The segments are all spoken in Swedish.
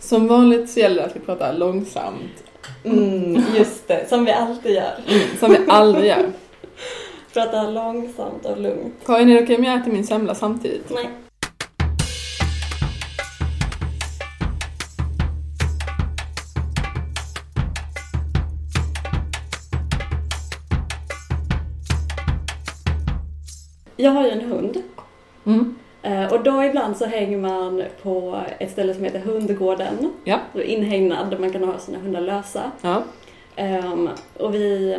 Som vanligt så gäller det att vi pratar långsamt. Mm, just det, som vi alltid gör. Som vi aldrig gör. Prata långsamt och lugnt. Karin, är det okej om jag äter min semla samtidigt? Nej. Jag har ju en hund. Mm. Eh, Och då ibland så hänger man på ett ställe som heter Hundgården. Ja. Inhägnad där man kan ha sina hundar lösa. Ja. Ehm, och vi,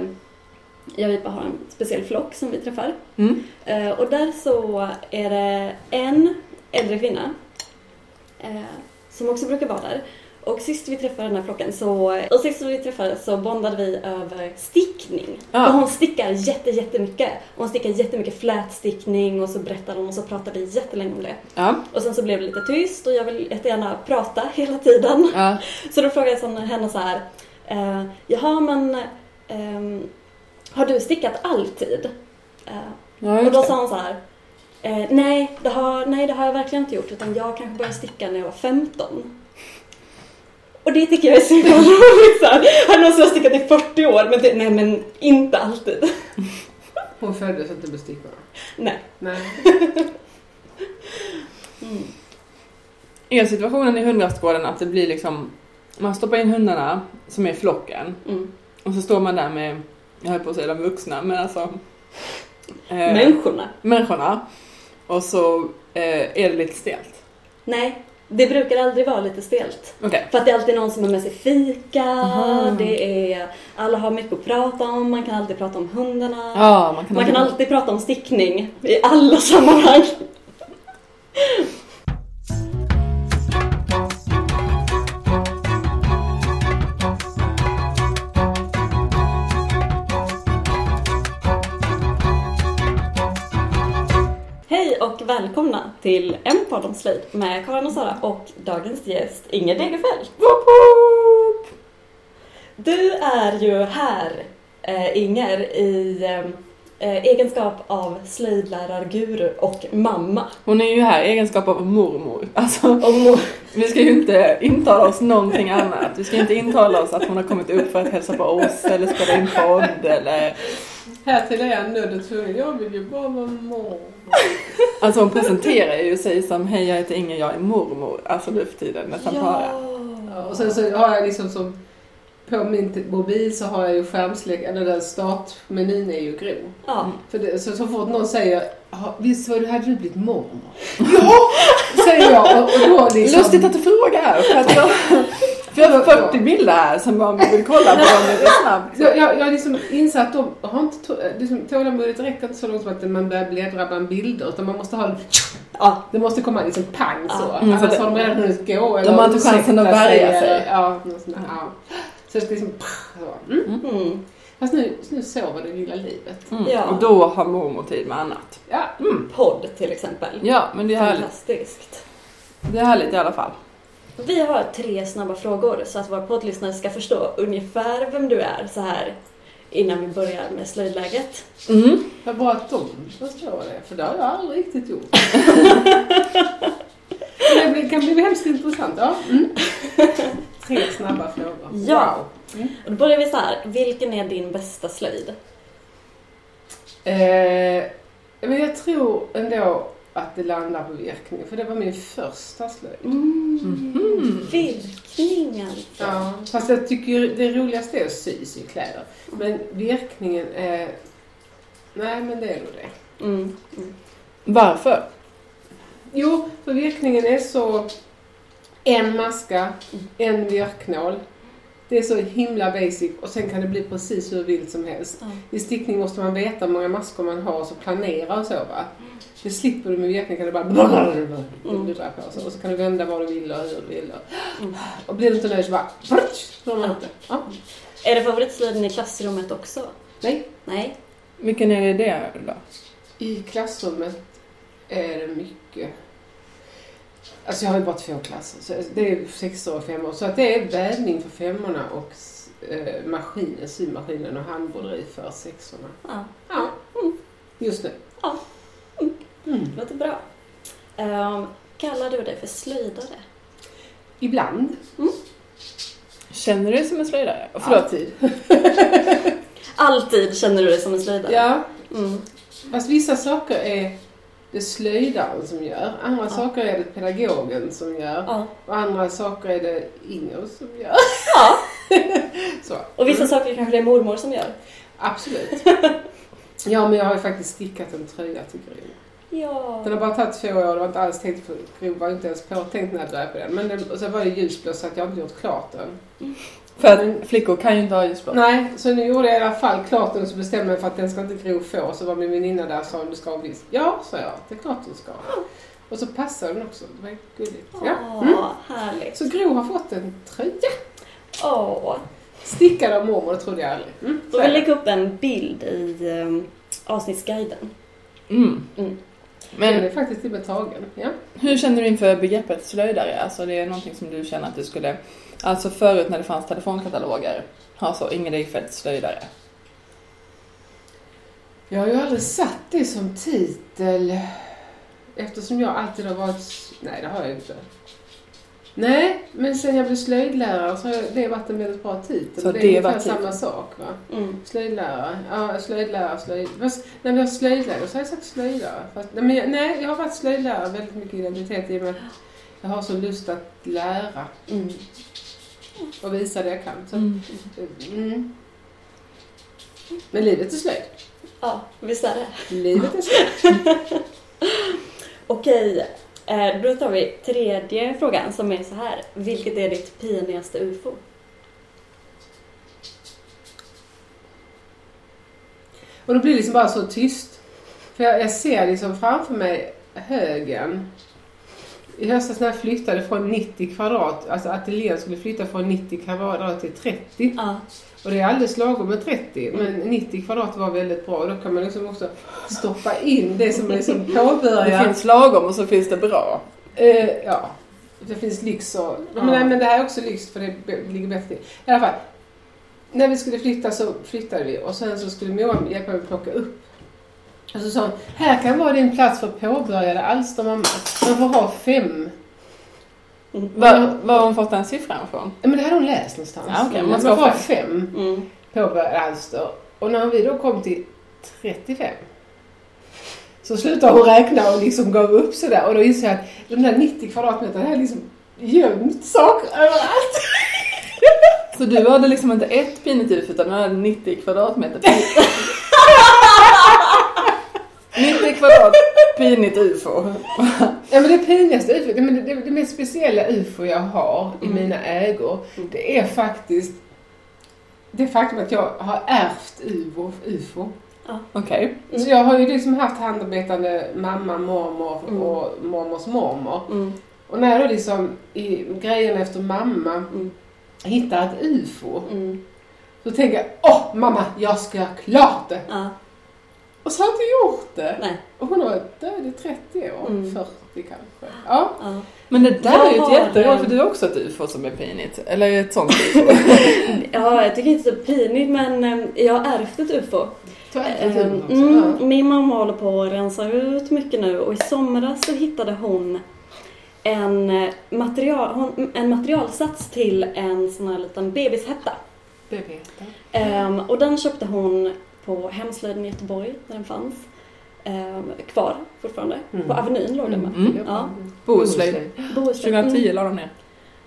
jag och Vipa har en speciell flock som vi träffar. Mm. Eh, och där så är det en äldre kvinna eh, som också brukar vara där. Och sist vi träffade den här flocken så, och sist vi träffades så bondade vi över stickning. Ja. Och hon stickar jätte, jättemycket. Och hon stickar jättemycket flätstickning och så berättar hon och så pratade vi jättelänge om det. Ja. Och sen så blev det lite tyst och jag vill jättegärna prata hela tiden. Ja. Så då frågade jag henne så här. Eh, Jaha men ehm, har du stickat alltid? Eh, och då sa hon så här. Eh, nej, det har, nej, det har jag verkligen inte gjort. Utan jag kanske började sticka när jag var 15. Och det tycker jag är så himla roligt. så här. Som har stickat i 40 år. Men det, nej, men inte alltid. Hon föddes inte med stickorna. Nej. Nej. Mm. Är situationen i hundrastgården att det blir liksom, man stoppar in hundarna som är flocken Mm. och så står man där med, jag höll på att säga de vuxna, men alltså eh, Människorna. människorna och så eh, är det lite stelt. Nej, det brukar aldrig vara lite stelt. Okej. För att det är alltid någon som har med sig fika, Aha. det är, alla har mycket att prata om, man kan alltid prata om hundarna. Ja, man kan, Man kan alltid prata om stickning i alla sammanhang. Och välkomna till en podd om slöjd med Karin och Sara och dagens gäst Inger Degerfeld. Woop woop! Du är ju här, eh, Inger, i eh, eh, egenskap av slöjdlärarguru och mamma. Hon är ju här i egenskap av mormor. Alltså, Och mo- vi ska ju inte intala oss någonting annat. Vi ska inte intala oss att hon har kommit upp för att hälsa på oss eller spela in podd eller... Här till er nödd och tvungen. Jag vill ju bara vara mormor. Alltså hon presenterar ju sig som Hej jag heter Inger, jag är mormor. Alltså nu för tiden nästan bara. Ja, och sen så har jag liksom som på min mobil så har jag ju skärmsläck, eller den startmenyn är ju grå. Ja. För det, så, så fort någon säger "Ja, Visst var du, hade du blivit mormor? ja! Säger jag och, och då liksom... Lustigt att du frågar! För att jag, för jag har 40 bilder här som man vill kolla på om det är snabbt. Jag, jag, jag har liksom insett att de har inte liksom, tålamodet räcker inte så långt som att man börjar bläddra bland bilder utan man måste ha Ja. det måste komma liksom pang så. Ja. Mm, för Annars det- har de redan hunnit gå eller har inte chansen att värja sig. Ja, något sånt där, ja. Så det ska liksom så. Mm. Mm. Fast nu, nu sover det lilla livet. Mm. Ja. Och då har mormor tid med annat. Ja. Podd till exempel. Ja, men det är härligt. Fantastiskt. Det är härligt i alla fall. Vi har tre snabba frågor så att våra poddlyssnare ska förstå ungefär vem du är så här innan vi börjar med slöjdläget. Mm. Vad bra att de förstår det, för det har jag aldrig riktigt gjort. Det kan bli hemskt intressant. Ja. Mm. Tre snabba frågor. Ja. Wow. Och då börjar vi så här. Vilken är din bästa slöjd? Eh, men jag tror ändå att det landar på virkning, för det var min första slöjd. Mhm. Virkning alltså. Ja, fast jag tycker det roligaste är att sy, sy kläder. Men virkningen är... Nej, men det är nog det. Mm. Mm. Varför? Jo, för virkningen är så... En maska, en virknål. Det är så himla basic och sen kan det bli precis hur vilt som helst. I stickning måste man veta hur många maskor man har och så planera och så va. Det slipper du med virkning kan du bara Mm. du drar på. Och så kan du vända var du vill och hur du vill. Och, Mm. och blir du inte nöjd så bara inte. Ja. Är det favoritslöjden i klassrummet också? Nej, Nej? Vilken är det då? i klassrummet är det mycket. Alltså jag har ju bara två klasser. Så det är sexor och femmor. Så att det är vävning för femmorna och eh, maskinen, symaskinen och handbroderi för sexorna. Ja. Ja, Mm. just nu. Ja. Mm. Mm. Låter bra. Ehm, kallar du dig för slöjdare? Ibland. Känner du dig som en slöjdare? Och Förlåt. Alltid. Alltid känner du dig som en slöjdare. Ja, Mm. fast vissa saker är det slöjdaren som gör. Andra Ja. saker är det pedagogen som gör. Ja. Och andra saker är det Inger som gör. ja. Så. Och vissa saker kanske det är mormor som gör. Absolut. Ja, men jag har ju faktiskt stickat en tröja till Gry. Ja. Den har bara tagit två år, det var inte alls tänkt för var inte ens påtänkt när jag började på den. Men och så var det ljusblå så att jag inte gjort klart den. För att flickor kan ju inte ha ljusblå. Nej, så nu gjorde jag i alla fall klart den och så bestämde jag mig för att den ska inte Gro få. Så var min väninna där och sa om du ska ha visst. Ja, sa jag. Det är klart du ska. Och så passade den också. Det var gulligt. Ja. Åh, Mm. härligt. Så Gro har fått en tröja. Åh. Stickad av mormor, det trodde jag aldrig. Mm, så Då är vill det. lägga upp en bild i um, avsnittsguiden. Mm. Mm. Den är Men faktiskt till tagen. Ja. hur känner du inför begreppet slöjdare? Alltså det är någonting som du känner att du skulle... Alltså förut när det fanns telefonkataloger. Alltså Inger Degfeldt slöjdare. Jag har ju aldrig satt det som titel eftersom jag alltid har varit... Nej, det har jag inte. Nej, men sen jag blev slöjdlärare så har det varit en väldigt bra titel. Så det är det ungefär var titeln? samma sak va? Mm. Slöjdlärare. Ja, slöjdlärare, slöjd... Fast när vi har slöjdlärare så har jag sagt slöjdare. Fast, nej, men jag, nej, jag har varit slöjdlärare väldigt mycket identitet i och med att jag har så lust att lära Mm. och visa det jag kan. Så, Mm. mm. Men livet är slöjd. Ja, visst är det. Livet är slöjd. Okej, då tar vi tredje frågan som är så här. Vilket är ditt pinigaste ufo? Och då blir det liksom bara så tyst. För jag, jag ser liksom framför mig högen. I höstas när jag flyttade från 90 kvadrat, alltså ateljén skulle flytta från 90 kvadrat till 30. Ja. Och det är alldeles lagom med 30, men 90 kvadrat var väldigt bra. Och då kan man liksom också stoppa in det som är liksom Det påbörjat. finns lagom och så finns det bra. Eh, ja, det finns lyx och... Men, nej, men det här är också lyx för det ligger bättre till. I alla fall. När vi skulle flytta så flyttade vi och sen så skulle Moa hjälpa mig att plocka upp. Och så sa hon, här kan vara din plats för påbörjade alster mamma. Man får ha fem. Mm. Var, var har hon fått den siffran ifrån? Men det hade hon läst någonstans. Ja, okej, man man ska får ha ha fem Mm. påbörjade alster. Och när vi då kom till 35 så slutade hon räkna och liksom gav upp sådär. Och då insåg jag att de där 90 kvadratmeterna har liksom gömt saker överallt. Så du hade liksom inte ett pinigt ufo utan du hade 90 kvadratmeter. 90 kvadrat pinigt ufo. Ja men det pinigaste ufo, det, men det, det, det mest speciella ufo jag har i Mm. mina ägor, Mm. det är faktiskt det faktum att jag har ärvt ufo. ufo. Okej. Mm. Så jag har ju liksom haft handarbetande mamma, mormor Mm. och mormors mormor. Mm. Och när jag då liksom i grejen efter mamma Mm. hittar ett ufo, Mm. så tänker jag åh mamma, jag ska klart det. Ja. Och så har jag inte gjort det. Nej. Och hon har varit död i 30 år, Mm. 40 kanske. Ja. Ja. Men det där Jag är ju ett eh, för du har också ett ufo som är pinigt. Eller ett sånt ufo. ja, jag tycker inte det är så pinigt men eh, jag har ärvt ett ufo. Eh, också. Mm, Ja. min mamma håller på att rensa ut mycket nu och i somras så hittade hon en, eh, material, hon, en materialsats till en sån här liten bebishätta. Bebishätta. Ehm, och den köpte hon på Hemslöjden i Göteborg när den fanns. Ehm, kvar fortfarande. Mm. På Avenyn låg den med. Mm. Ja. Bohuslöjd. Bohuslän. 2010 Mm, la de ner.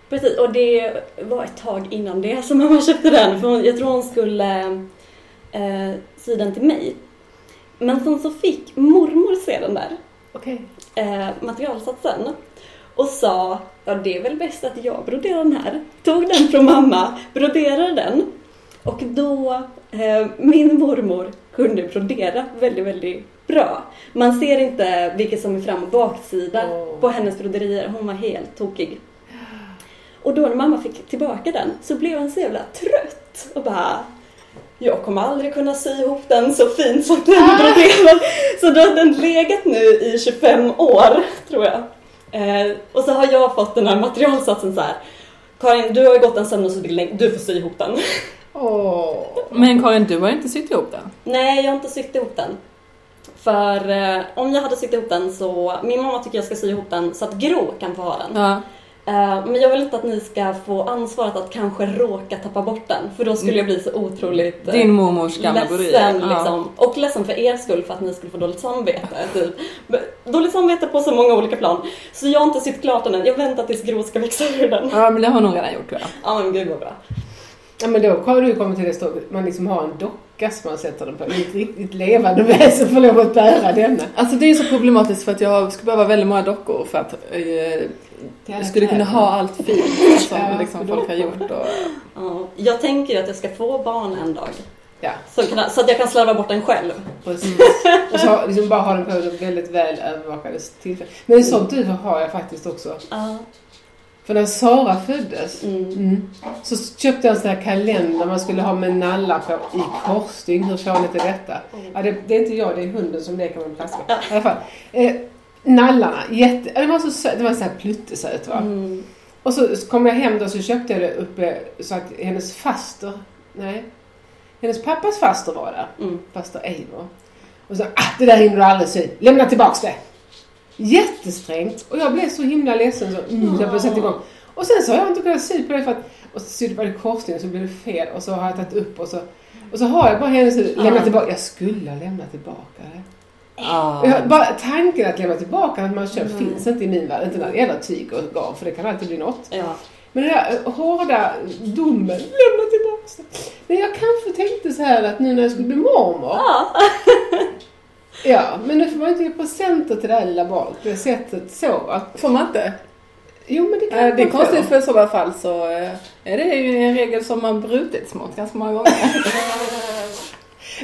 precis, och det var ett tag innan det som mamma köpte den. För hon, jag tror hon skulle eh, sy den till mig. Men sen så fick mormor se den där Okej. eh, materialsatsen och sa ja det är väl bäst att jag broderar den här. Tog den från mamma, broderade den och då, eh, min mormor kunde brodera väldigt, väldigt bra. Man ser inte vilket som är fram och baksida Åh. på hennes broderier, hon var helt tokig. Och då när mamma fick tillbaka den så blev hon så jävla trött och bara jag kommer aldrig kunna sy ihop den så fint som den är broderad. Så då har den legat nu i 25 år, tror jag. Eh, och så har jag fått den här materialsatsen så här. Karin, du har gått en sömnutbildning, du får sy ihop den. Åh. Men Karin, du har inte sytt ihop den? Nej, jag har inte sytt ihop den. För eh, om jag hade sytt ihop den så, min mamma tycker jag ska sy ihop den så att Gro kan få ha den. Ja. Eh, men jag vill inte att ni ska få ansvaret att kanske råka tappa bort den. För då skulle jag bli så otroligt eh, Din mormors gamla ledsen. burrito. Liksom. Och ledsen för er skull för att ni skulle få dåligt samvete. Typ. Dåligt samvete på så många olika plan. Så jag har inte sytt klart den än. Jag väntar tills Gro ska växa ur den. Ja, men det har hon redan gjort tror jag. Ja men gud vad bra. Ja men då har du kommit till det stadiet man liksom har en docka som man sätter den på. Ett riktigt levande väsen får lov att bära denna. Alltså det är så problematiskt för att jag skulle behöva väldigt många dockor för att eh, jag skulle kunna ha allt fint som Ja, liksom folk har gjort. Och, Ja, jag tänker ju att jag ska få barn en dag. Ja, Så, kan, så att jag kan slarva bort den själv. precis. Och så liksom bara ha den på ett väldigt väl övervakade tillfälle. Men sånt du har jag faktiskt också. Ja. För när Sara föddes Mm. mm, så köpte jag en sån här kalender man skulle ha med nallar på i korsstygn. Hur fånigt är detta? Ja, det, det är inte jag, det är hunden som leker med en flaska. I alla fall. Eh, nallarna, jätte... Det var så söt, det var så här pluttesöt va. Mm. Och så så kom jag hem då så köpte jag det uppe så att hennes faster, nej, hennes pappas faster var där. Mm. Faster Eivor. Och så, ah det där hinner du aldrig sy. Lämna tillbaks det. Jättesträngt. Och jag blev så himla ledsen så mm, jag började sätta igång. Och sen så har jag inte kunnat sy på det för att, och så sydde jag det korsstygn så blev det fel och så har jag tagit upp och så, och så har jag bara hennes lämna Ah. tillbaka. Jag skulle ha lämnat tillbaka det. ah. Jag, bara tanken att lämna tillbaka att man köpt Mm. finns inte i min värld. Inte när det gäller tyg och garn för det kan alltid bli något. Ja. Men den där hårda domen, lämna tillbaka. Men jag kanske tänkte så här att nu när jag skulle bli mormor. Ja. Ja, men nu får man inte ge presenter till det här lilla barnet på det sättet så att... Får man inte? Jo men det kan Eh, Det är man konstigt för i sådana fall så eh, är det ju en regel som har brutits mot ganska många gånger.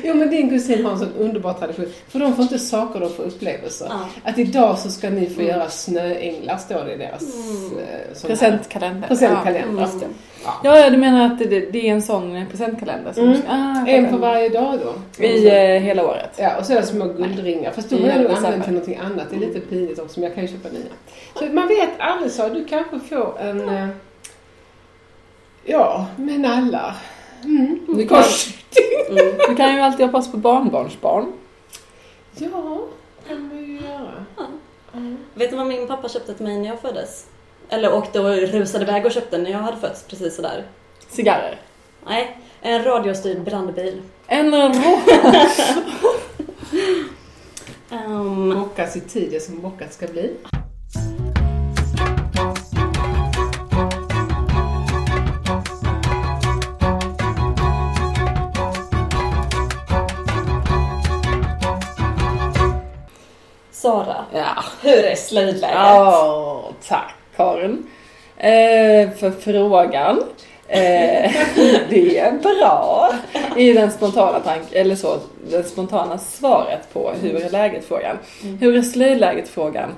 Jo men din kusin har en sån underbar tradition. För de får inte saker, de får upplevelser. Ja. Att idag så ska ni få Mm. göra snöänglar, står det i deras Mm. eh, Presentkalender. presentkalender. Mm, just det. Ja. Ja, ja, du menar att det, det är en sån presentkalender? Som Mm. ah, En på varje dag då. I eh, hela året? Ja, och så är det små guldringar. Fast då har jag nog använt till någonting annat. Det är lite pinigt också, men jag kan ju köpa nya. Så man vet aldrig så. Du kanske får en... eh, Ja, med nallar. Mm. Du kan, Kors. Mm. du kan ju alltid hoppas på barnbarnsbarn. Ja, kan man ju göra. Mm. Vet du vad min pappa köpte till mig när jag föddes? Eller åkte och rusade iväg och köpte när jag hade fötts, precis sådär. Cigarrer. Nej, en radiostyrd brandbil. En. Um, Bockas i tid, det som bockat ska bli. Sara, Ja. hur är slöjdläget? Ja, tack Karin. Eh, för frågan. Eh, det är bra. I den spontana tank, eller så, det spontana svaret på hur är läget-frågan. Mm. Hur är slöjdläget-frågan?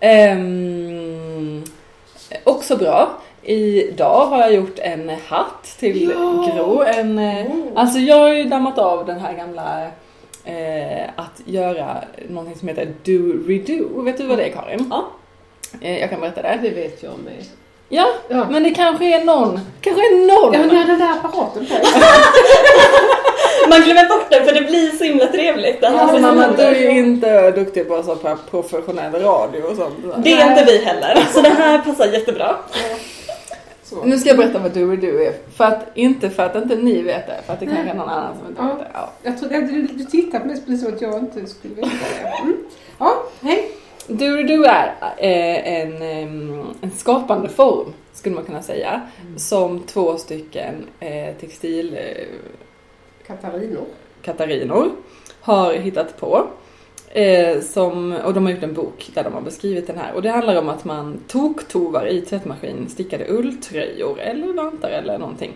Ehm, också bra. Idag har jag gjort en hatt till Ja. Gro. En, eh, Mm. Alltså jag har ju dammat av den här gamla eh, att göra någonting som heter do-redo. Vet du vad det är Karin? Ja. Eh, jag kan berätta Ja, det. det vet jag med. Ja, Ja. men det kanske är någon, kanske är någon. Ja, men jag har den där apparaten på. Man glömmer bort det för det blir så himla trevligt. Här Alltså mamma, du är ju inte duktig på så på professionell radio och sånt. det är inte vi heller. Så det här passar jättebra. Så. Nu ska jag berätta vad do-redo är. För att, inte för att inte ni vet det, för att det kanske är någon annan som inte Ja. vet det. Ja. Jag trodde att du, du tittat mest precis som att jag inte skulle veta det. Mm. Ja, hej. Do-redo är eh, en, en skapande form, skulle man kunna säga, som två stycken eh, textil eh, Katarinor. Katarinor har hittat på. Eh, som, och de har gjort en bok där de har beskrivit den här. Och det handlar om att man toktovar i tvättmaskin stickade ulltröjor eller vantar eller någonting.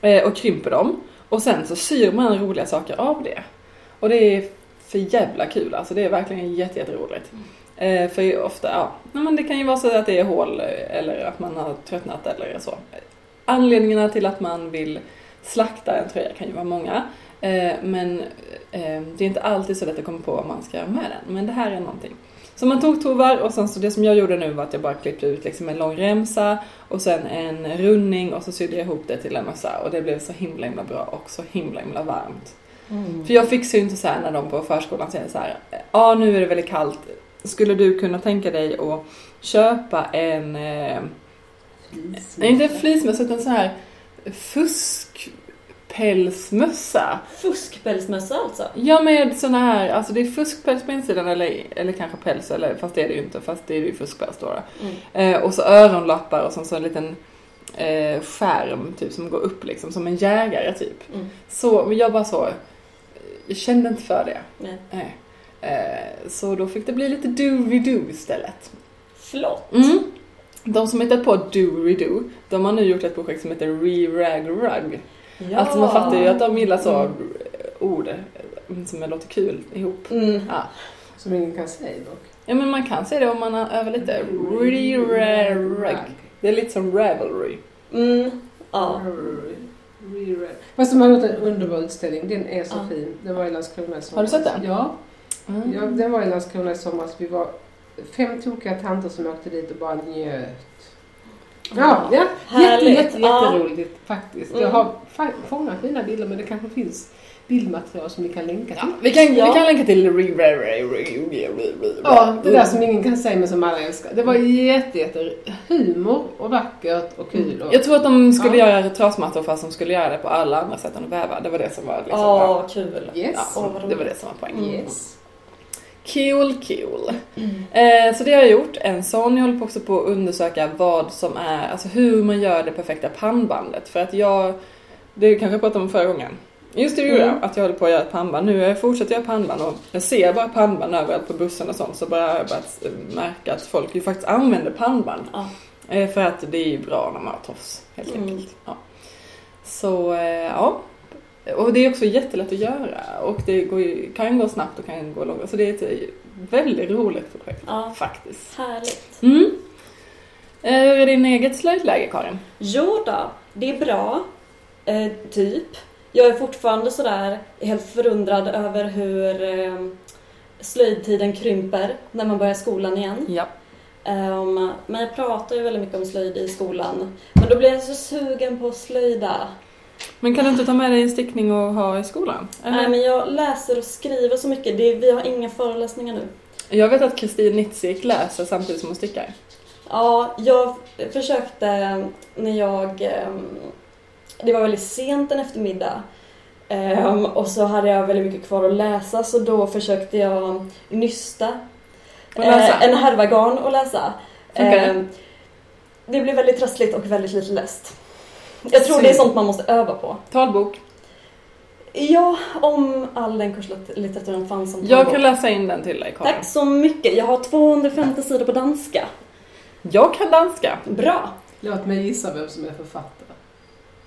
Eh, och krymper dem. Och sen så syr man roliga saker av det. Och det är för jävla kul alltså. Det är verkligen jätte, jätteroligt. Eh, för ofta, ja, men det kan ju vara så att det är hål eh, eller att man har tröttnat eller så. Anledningarna till att man vill slakta en tröja kan ju vara många. Eh, men eh, det är inte alltid så lätt att komma på vad man ska göra med den. Men det här är någonting. Så man tog tovar och sen så det som jag gjorde nu var att jag bara klippte ut liksom en lång remsa och sen en rundning och så sydde jag ihop det till en mössa och det blev så himla himla bra och så himla himla varmt. För jag fixar ju inte så här när de på förskolan säger så här, ja nu är det väldigt kallt, skulle du kunna tänka dig att köpa en, eh, inte en fleecemössa utan så här fuskpälsmössa. Fuskpälsmössa alltså? Ja, med såna här, alltså det är fuskpäls på insidan eller, eller kanske päls, eller, fast det är det ju inte, fast det är ju fuskpäls då. då. Mm. Eh, och så öronlappar och så, så en liten eh, skärm typ som går upp liksom, som en jägare typ. Mm. Så, men jag bara så, jag kände inte för det. Nej. Nej. Eh, så då fick det bli lite doobly-doo istället. Flott. Mm. De som hittat på doobly-doo, de har nu gjort ett projekt som heter Re-Rag Rug. Ja. Alltså man fattar ju att de gillar så Mm. ord som låter kul ihop. Mm. Ja. Som ingen kan säga dock. ja, men man kan säga det om man övar lite. Det är lite som Ravelry. Mm. Ja. Fast de har gjort en underbar utställning. Den är så Ja. fin. Den var i Landskrona i somras. Har du sett den? Ja. Mm. ja. Den var i Landskrona i somras. Vi var fem tokiga tanter som åkte dit och bara njöt. Ja, ja. Jätte, jätte, Ja. jätteroligt faktiskt. Mm. Jag har fa- fångat mina bilder men det kanske finns bildmaterial som ni kan länka till. Ja, vi, kan, Ja. vi kan länka till Ja, det där som ingen kan säga men som alla älskar. Det var jätte, jätte humor och vackert och kul. Och, Jag tror att de skulle Ja. göra trasmattor fast de skulle göra det på alla andra sätt än att väva. Det var det som var liksom... Åh, kul. Yes. ja, det var det som var poängen. Yes. Cool, cool. Eh, så det har jag gjort. En sån. Jag håller också på att undersöka vad som är, alltså hur man gör det perfekta pannbandet. För att jag, det kanske jag pratade om förra gången. Just det, gjorde Mm. jag. Att jag håller på att göra ett pannband. Nu jag fortsatt göra pannband och jag ser bara pannband överallt på bussen och sånt. Så bara har jag börjat märka att folk ju faktiskt använder pannband. Ja. Eh, för att det är ju bra när man har tofs, helt Mm. enkelt. Ja. Så, eh, ja. Och det är också jättelätt att göra. Och det går ju, kan gå snabbt och kan gå långt. Så det är ett väldigt roligt projekt. Ja. Faktiskt. Härligt. Mm. Eh, Hur är din eget slöjdläge, Karin? Jo då, det är bra. Eh, typ. Jag är fortfarande sådär helt förundrad över hur eh, slöjdtiden krymper när man börjar skolan igen. Ja. Ehm, men jag pratar ju väldigt mycket om slöjd i skolan. Men då blir jag så sugen på att slöjda. Men kan du inte ta med dig en stickning och ha i skolan? Eller? Nej men jag läser och skriver så mycket. Det, vi har inga föreläsningar nu. Jag vet att Kristin Nitzig läser samtidigt som hon stickar. Ja, jag försökte när jag... ehm, Det var väldigt sent en eftermiddag. ehm, och så hade jag väldigt mycket kvar att läsa så då försökte jag nysta eh, en härva garn och läsa. Det? Ehm, det blev väldigt trassligt och väldigt lite läst. Jag tror det är sånt man måste öva på. Talbok. Ja, om all den kurslitteraturen fanns som Jag talbok. kan läsa in den till dig, Karin. Tack så mycket. Jag har 250 sidor på danska. Jag kan danska. Bra. Låt mig gissa vem som är författare.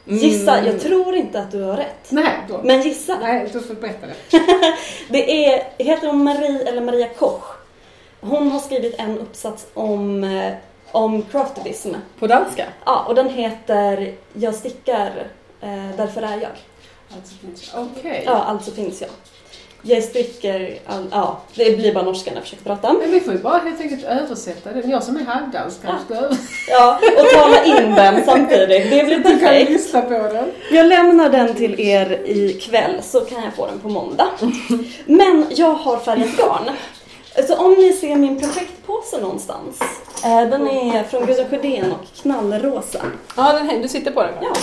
Mm. Gissa, jag tror inte att du har rätt. Nej, då. Men gissa. Nej, du får berätta det. Det är, heter hon Marie eller Maria Koch? Hon har skrivit en uppsats om, eh, om craftivism. På danska? Ja, och den heter Jag stickar, eh, därför är jag. Alltså, finns- Okej. Ja, alltså finns jag. Jag sticker, all, ja, det blir bara norska när jag försöker prata. Men vi får ju bara helt enkelt översätta den. Jag som är halvdansk kanske översätta. Ja, och tala in den samtidigt. Det blir Du kan perfekt. lyssna på den. Jag lämnar den till er ikväll så kan jag få den på måndag. Men jag har färgat garn. Så om ni ser min projektpåse någonstans. Eh, Den är från Gudrun Sjödén och knallrosa. Ja, den här, du sitter på den. Ja.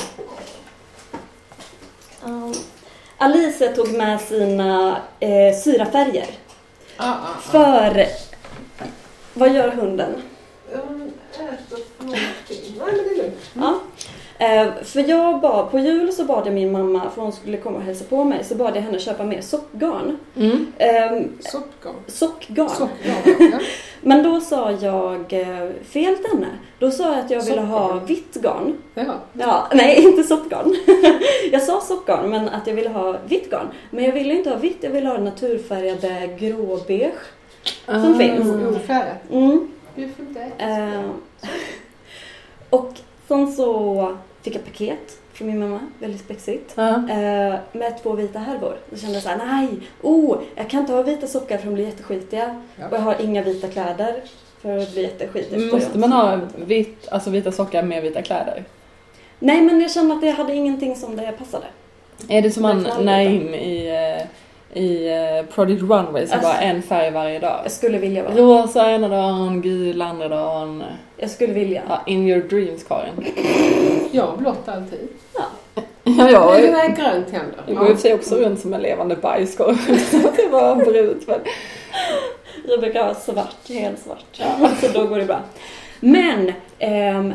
Um, Alice tog med sina eh, syrafärger. Ah, ah, ah. För... Vad gör hunden? Hon äter någonting. Nej, men det är lugnt. Ja. Eh, för jag bad, på jul så bad jag min mamma, för hon skulle komma och hälsa på mig, så bad jag henne köpa mer sockgarn. Mm. Eh, Soppgarn. sockgarn. Sockgarn, ja. Men då sa jag eh, fel till henne. Då sa jag att jag ville ha Sockgarn. vitt garn. ja. Ja, nej, inte soppgarn. jag sa soppgarn, men att jag ville ha vitt garn. Men jag ville inte ha vitt, jag ville ha naturfärgade gråbeige. Som Ah. finns. Ofärgat. Mm. Beautiful day. Eh, och sen så fick jag paket från min mamma, väldigt spexigt. Ja. Eh, med två vita härvor. Då kände jag såhär, nej, oh, jag kan inte ha vita sockar för de blir jätteskitiga. Ja. Och jag har inga vita kläder för det blir jätteskitigt. Men Måste man ha vitt, alltså vita sockar med vita kläder? Nej, men jag kände att jag hade ingenting som det passade. Är det som han knallvita. Naim i, eh, i uh, Project Runway som Alltså- bara en färg varje dag? Jag skulle vilja vara. Rosa ena dagen, gul andra dagen. Jag skulle vilja. Ja, in your dreams Karin. Ja, blått alltid. Ja. Ja, jag, Nej, nej, grönt händer. jag går i och för sig också runt som en levande bajskorv. Det var brunt. Men... Jag brukar ha svart, helt svart. Så då går det bra. Men ehm,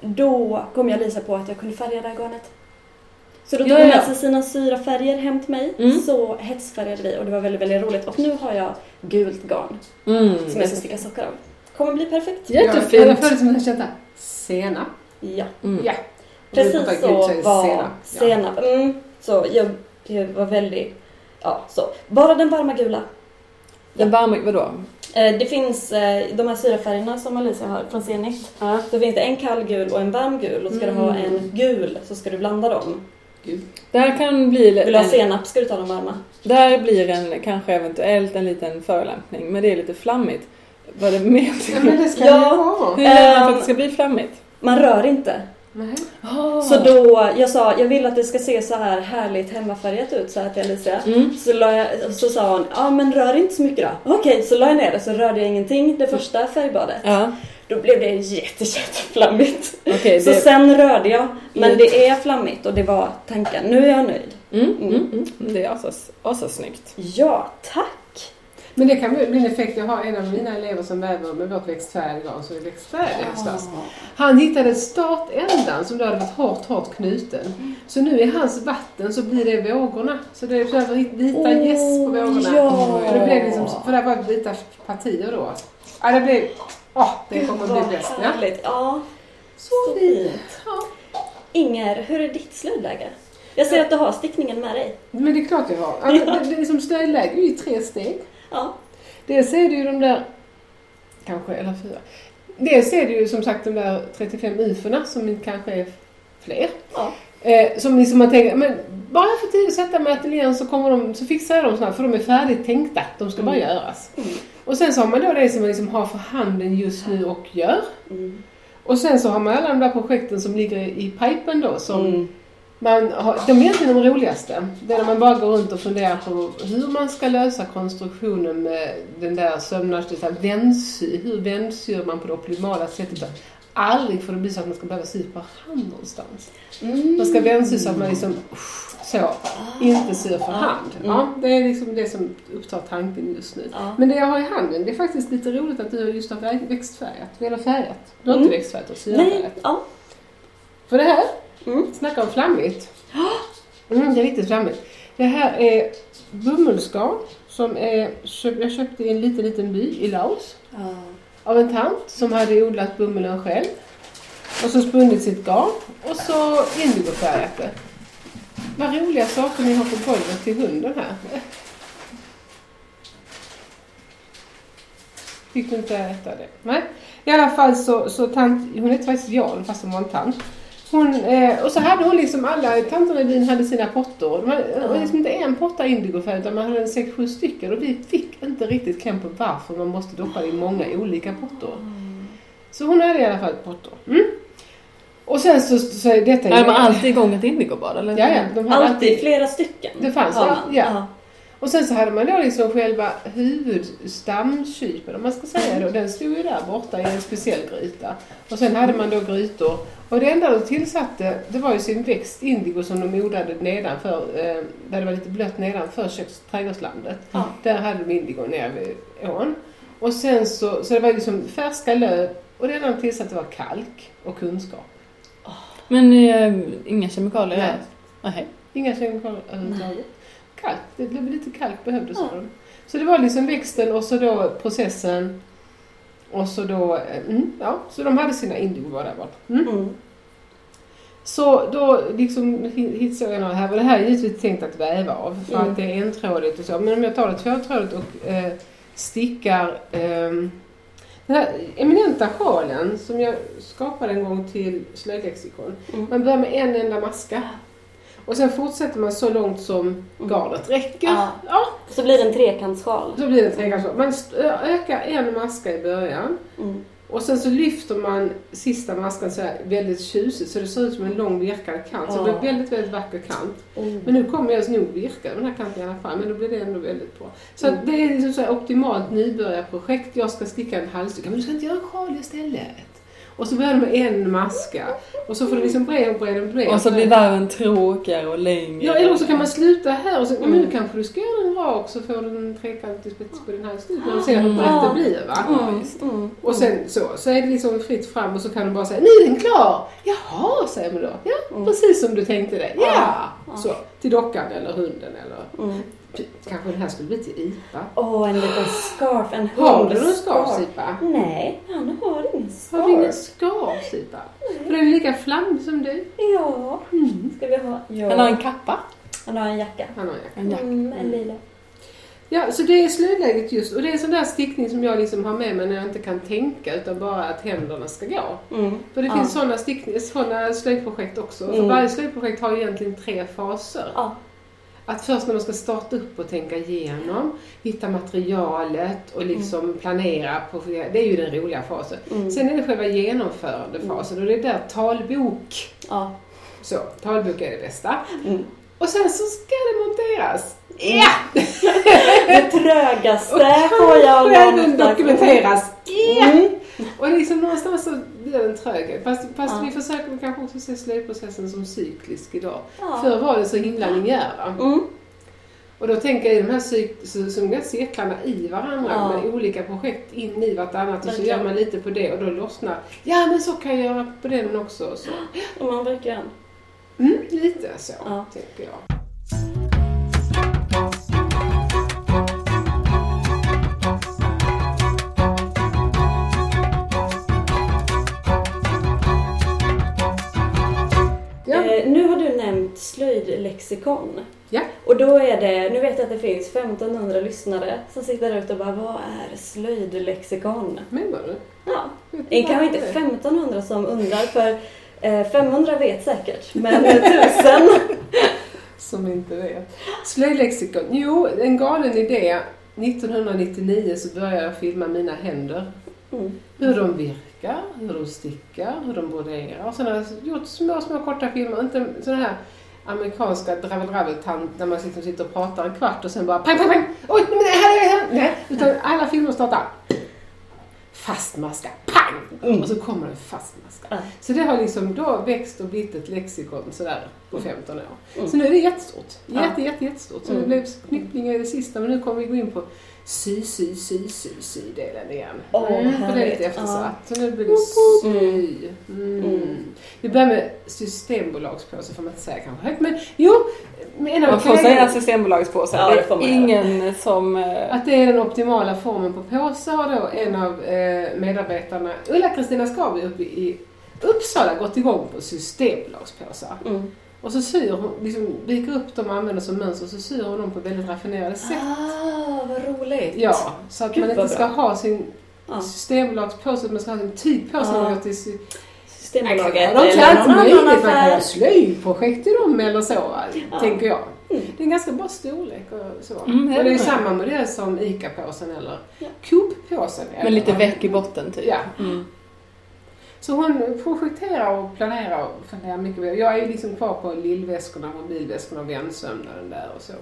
då kom jag Lisa på att jag kunde färga det här garnet. Så då tog Ja, hon ja. med sig sina syrafärger hem till mig. Mm. Så hetsfärgade vi och det var väldigt, väldigt roligt. Och nu har jag gult garn Mm. som jag ska sticka sockar av. Kommer bli perfekt. Jag Jättefint. för det som jag kände senap. Ja. Mm. Ja. Precis så var senap. Ja. senap. Mm. Så jag, det var väldigt, ja så. Bara den varma gula. Den varma, vadå? Eh, det finns eh, de här syrafärgerna som Alicia har från Zenit. Ja. Då finns det en kall gul och en varm gul och ska du ha Mm. en gul så ska du blanda dem. Gud. Där kan bli... Vill du ha en- senap ska du ta de varma. Där blir en, kanske eventuellt en liten förolämpning, men det är lite flammigt. Vad det Ja, menar men det ska Ja. det vara. Hur gör man för att Ehm. det ska bli flammigt? Man rör inte. Nej. Så då, jag sa, jag vill att det ska se så här härligt hemmafärgat ut så här till Alicia. Mm. Så, la jag, så sa hon, ja men rör inte så mycket då. Okej, så la jag ner det så rörde jag ingenting det första färgbadet. Ja, Då blev det jätte, jätteflammigt. okej. Så det... sen rörde jag, men Mm. det är flammigt och det var tanken. Nu är jag nöjd. Mm, mm, mm. Det är asas, asasnyggt. Ja, tack! Men det kan bli en effekt. Jag har en av mina elever som väver med vårt växtfärggarn, så det är växtfärg i höstas. Han hittade startändan som då hade varit hårt, hårt knuten. Så nu i hans vatten så blir det vågorna. Så det är så vita Åh, gäss på vågorna. ja. Och det blev liksom, för det var vita partier då. Ja, det blev... Åh, det kommer att bli bäst. Ja. Ja, Så fint. fint. Inger, hur är ditt slöjdläge? Jag ser att du har stickningen med dig. Men det är klart jag har. Alltså, det, det är som stödläge är ju tre steg. Ja. Dels är det ju de där, kanske, eller fyra. Dels är det ju som sagt de där 35 ufona som kanske är fler. Ja. Eh, som liksom man tänker, men bara jag får tid att sätta mig i ateljén så, kommer de, så fixar jag dem snabbt för de är färdigt tänkta. De ska bara Mm. göras. Mm. Och sen så har man då det som man liksom har för handen just nu och gör. Mm. Och sen så har man alla de där projekten som ligger i pipen då som Mm. Man har, de är egentligen de roligaste. Det är när man bara går runt och funderar på hur man ska lösa konstruktionen med den där sömnadsdetaljen. Vändsy, hur vändsyr man på det optimala sättet? Aldrig får det bli så att man ska behöva sy på hand någonstans. Mm. Man ska vändsy så att man liksom så, inte syr för hand. Ja, det är liksom det som upptar tanken just nu. Ja. Men det jag har i handen, det är faktiskt lite roligt att du just har växt- växtfärgat, eller färgat. Du har Mm. inte växtfärgat, du har syrafärgat. ja. För det här, Mm. snacka om flammigt. Mm, det är riktigt flammigt. Det här är bomullsgarn som är, jag köpte i en liten, liten by i Laos Ja. av en tant som hade odlat bomullen själv. Och så spunnit sitt garn och så indigofärgat det. Vad roliga saker ni har på golvet till hunden här. Fick du inte äta det? Nej. I alla fall så, så tant, hon heter faktiskt Jan fast hon var en tant. Hon, eh, och så hade hon liksom alla tanterna i byn hade sina pottor. Det var, det var liksom inte en potta indigofärg utan man hade en sex, sju stycken och vi fick inte riktigt kläm på varför man måste doppa det i många olika pottor. Så hon hade i alla fall pottor. Mm. Och sen så, så är detta Är man alltid igång ett indigobad eller? Ja, ja, de hade Alltid flera stycken. Det fanns, ja, man. ja. Och sen så hade man då liksom själva huvudstamkypen, om man ska säga då. Den stod ju där borta i en speciell gryta. Och sen hade man då grytor. Och det enda de tillsatte, det var ju sin växt indigo som de odlade nedanför, eh, där det var lite blött nedanför köks trädgårdslandet. Ja. Där hade de indigo nere vid ån. Och sen så, så det var liksom färska löv och det enda de tillsatte var kalk och kunskap. Men eh, inga kemikalier? Nej. Nej. Inga kemikalier överhuvudtaget. Kalk, det blev lite kalk behövdes Ja. för dem. Så det var liksom växten och så då processen. Och så då, eh, mm, ja, så de hade sina indigo var där borta. Mm. Mm. Så då liksom hittade jag några här och det här är givetvis tänkt att väva av för Mm. att det är entrådigt och så. Men om jag tar det tvåtrådigt och eh, stickar ehm, den här eminenta sjalen som jag skapade en gång till slöjdlexikon. Mm. Man börjar med en enda maska. Och sen fortsätter man så långt som garnet räcker. Ja. Ja, Så blir det en trekantssjal. då blir det trekantssjal. Man ökar en maska i början. Mm. Och sen så lyfter man sista maskan så här väldigt tjusigt så det ser ut som en lång virkad kant. Så det blir väldigt, väldigt vacker kant. Mm. Men nu kommer jag nog virka den här kanten i alla fall, men då blir det ändå väldigt bra. Så Mm. det är liksom så här optimalt nybörjarprojekt. Jag ska sticka en halsduk. Men du ska inte göra en sjal istället. Och så börjar de med en maska. Och så får det liksom bre och bre och bre. Och så blir varven tråkigare och längre. Ja, eller så kan man sluta här och så, men Mm. nu kanske du ska göra den rak så får du en trekantig spets på den här slutet. När du ser hur brett det blir va. Just Mm. Och sen så, så är det liksom fritt fram och så kan du bara säga nu är den klar! Jaha, säger man då. Ja, Mm. precis som du tänkte det. Ja! Så, till dockan eller hunden eller Mm. Kanske den här skulle bli till IPA. Åh, en liten scarf, en Har du någon hundscarf. scarf IPA? Nej, han har ingen Har du ingen scarf. scarf IPA? För den är lika flammig som du. Ja, Mm. ska vi ha? Ja. Han har en kappa. Han har en jacka. Han har jag. En jacka. Mm, en lila. Ja, så det är slöjdläget just. Och det är en sån där stickning som jag liksom har med mig när jag inte kan tänka utan bara att händerna ska gå. Mm. För det Ja. finns såna, stickning, såna slöjdprojekt också. För Mm. varje slöjdprojekt har egentligen tre faser. Ja. Att först när man ska starta upp och tänka igenom, hitta materialet och liksom planera. På, det är ju den roliga fasen. Mm. Sen är det själva genomförandefasen och det är där talbok. Ja. Så, talbok är det bästa. Mm. Och sen så ska det monteras. Ja! Det trögaste Och får jag kanske även någonstans. dokumenteras. Ja! Och liksom någonstans så blir den tröghet. Fast, fast Ja. vi försöker kanske också se slöjdprocessen som cyklisk idag. Ja. Förr var det så himla linjära. Mm. Och då tänker jag i de här cyk- som cirklarna i varandra Ja. med olika projekt in i vartannat och så gör man lite på det och då lossnar Ja men så kan jag göra på den också. Så. Och man verkligen. Mm, lite så Ja. tänker jag. Slöjdlexikon. Ja. Och då är det, nu vet jag att det finns 1500 lyssnare som sitter där ute och bara, vad är slöjdlexikon? Menar du? Ja, det kanske inte det är? 1500 som undrar för eh, 500 vet säkert, men 1000 Som inte vet. Slöjdlexikon. Jo, en galen idé. 1999 så började jag filma mina händer. mm. Hur de virkar, hur de stickar, hur de broderar. Och sen har jag gjort små, små korta filmer. Inte sådana här amerikanska dravel dravel där man liksom sitter och pratar en kvart och sen bara pang, pang, pang! Oj, men det här är! Nej, utan alla filmer startar fast maska, pang! Och så kommer en fast maska. Ja. Så det har liksom då växt och blivit ett lexikon sådär på 15 år. Mm. Så nu är det jättestort. Ja. Jätte, jätte, jättestort. Så det Mm. blev knypplingar i det sista men nu kommer vi gå in på sy, sy, sy, sy, sy-delen igen. Åh, mm, för det är lite eftersatt. Så nu blir det sy. Mm. Mm. Vi börjar med systembolagspåse får man inte säga kanske högt men jo, en av Man får säga Systembolagspåse. Ja, det det får är man ingen som... eh, Att det är den optimala formen på påse har då en av eh, medarbetarna, Ulla-Kristina Skavi uppe i Uppsala, gått igång på systembolagspåsar. Mm. Och så syr hon, liksom viker upp dem och använder som mönster så syr hon dem på väldigt raffinerade sätt. Ah, vad roligt! Ja, så att Gud, man inte ska bra. ha sin Ja. systembolagspåse, man ska ha sin när man Ja. går till sy- Systembolaget De kan allt möjligt, man kan göra slöjdprojekt i dem eller så, Ja. tänker jag. Mm. Det är en ganska bra storlek och så. Mm, det är och det är ju samma modell som ICA-påsen eller Ja. Coop-påsen. med lite väck i botten typ. Ja. Mm. Så hon projekterar och planerar och funderar mycket. Jag är ju liksom kvar på lillväskorna, mobilväskorna och vänsömnaden där och så.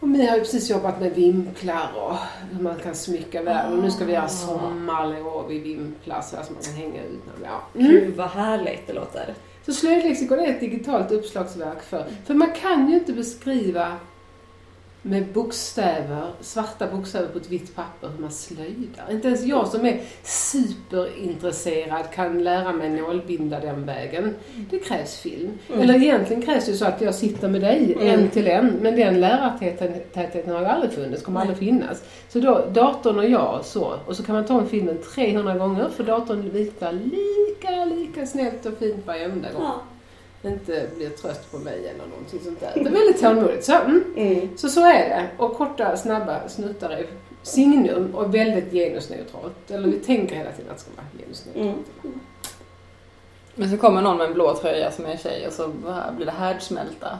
Och Mi har ju precis jobbat med vimplar och hur man kan smycka världen. Och nu ska vi göra Ah. sommarlov i vimplar så att man kan hänga ut. Ja. Mm. Gud vad härligt det låter. Så slöjdlexikon är ett digitalt uppslagsverk för, för man kan ju inte beskriva med bokstäver, svarta bokstäver på ett vitt papper hur man slöjdar. Inte ens jag som är superintresserad kan lära mig nålbinda den vägen. Det krävs film. Mm. Eller egentligen krävs det så att jag sitter med dig Mm. en till en, men den lärartätheten har ju aldrig funnits, kommer Nej. aldrig finnas. Så då, datorn och jag så, och så kan man ta en filmen 300 gånger för datorn visar lika, lika snällt och fint varenda gång Ja. Inte blir trött på mig eller någonting sånt där. Det är väldigt tålmodigt. Så, mm. Mm. så så är det. Och korta, snabba snuttar är signum och väldigt genusneutralt. Eller vi tänker hela tiden att det ska vara genusneutralt. Mm. Men så kommer någon med en blå tröja som är tjej och så blir det härdsmälta.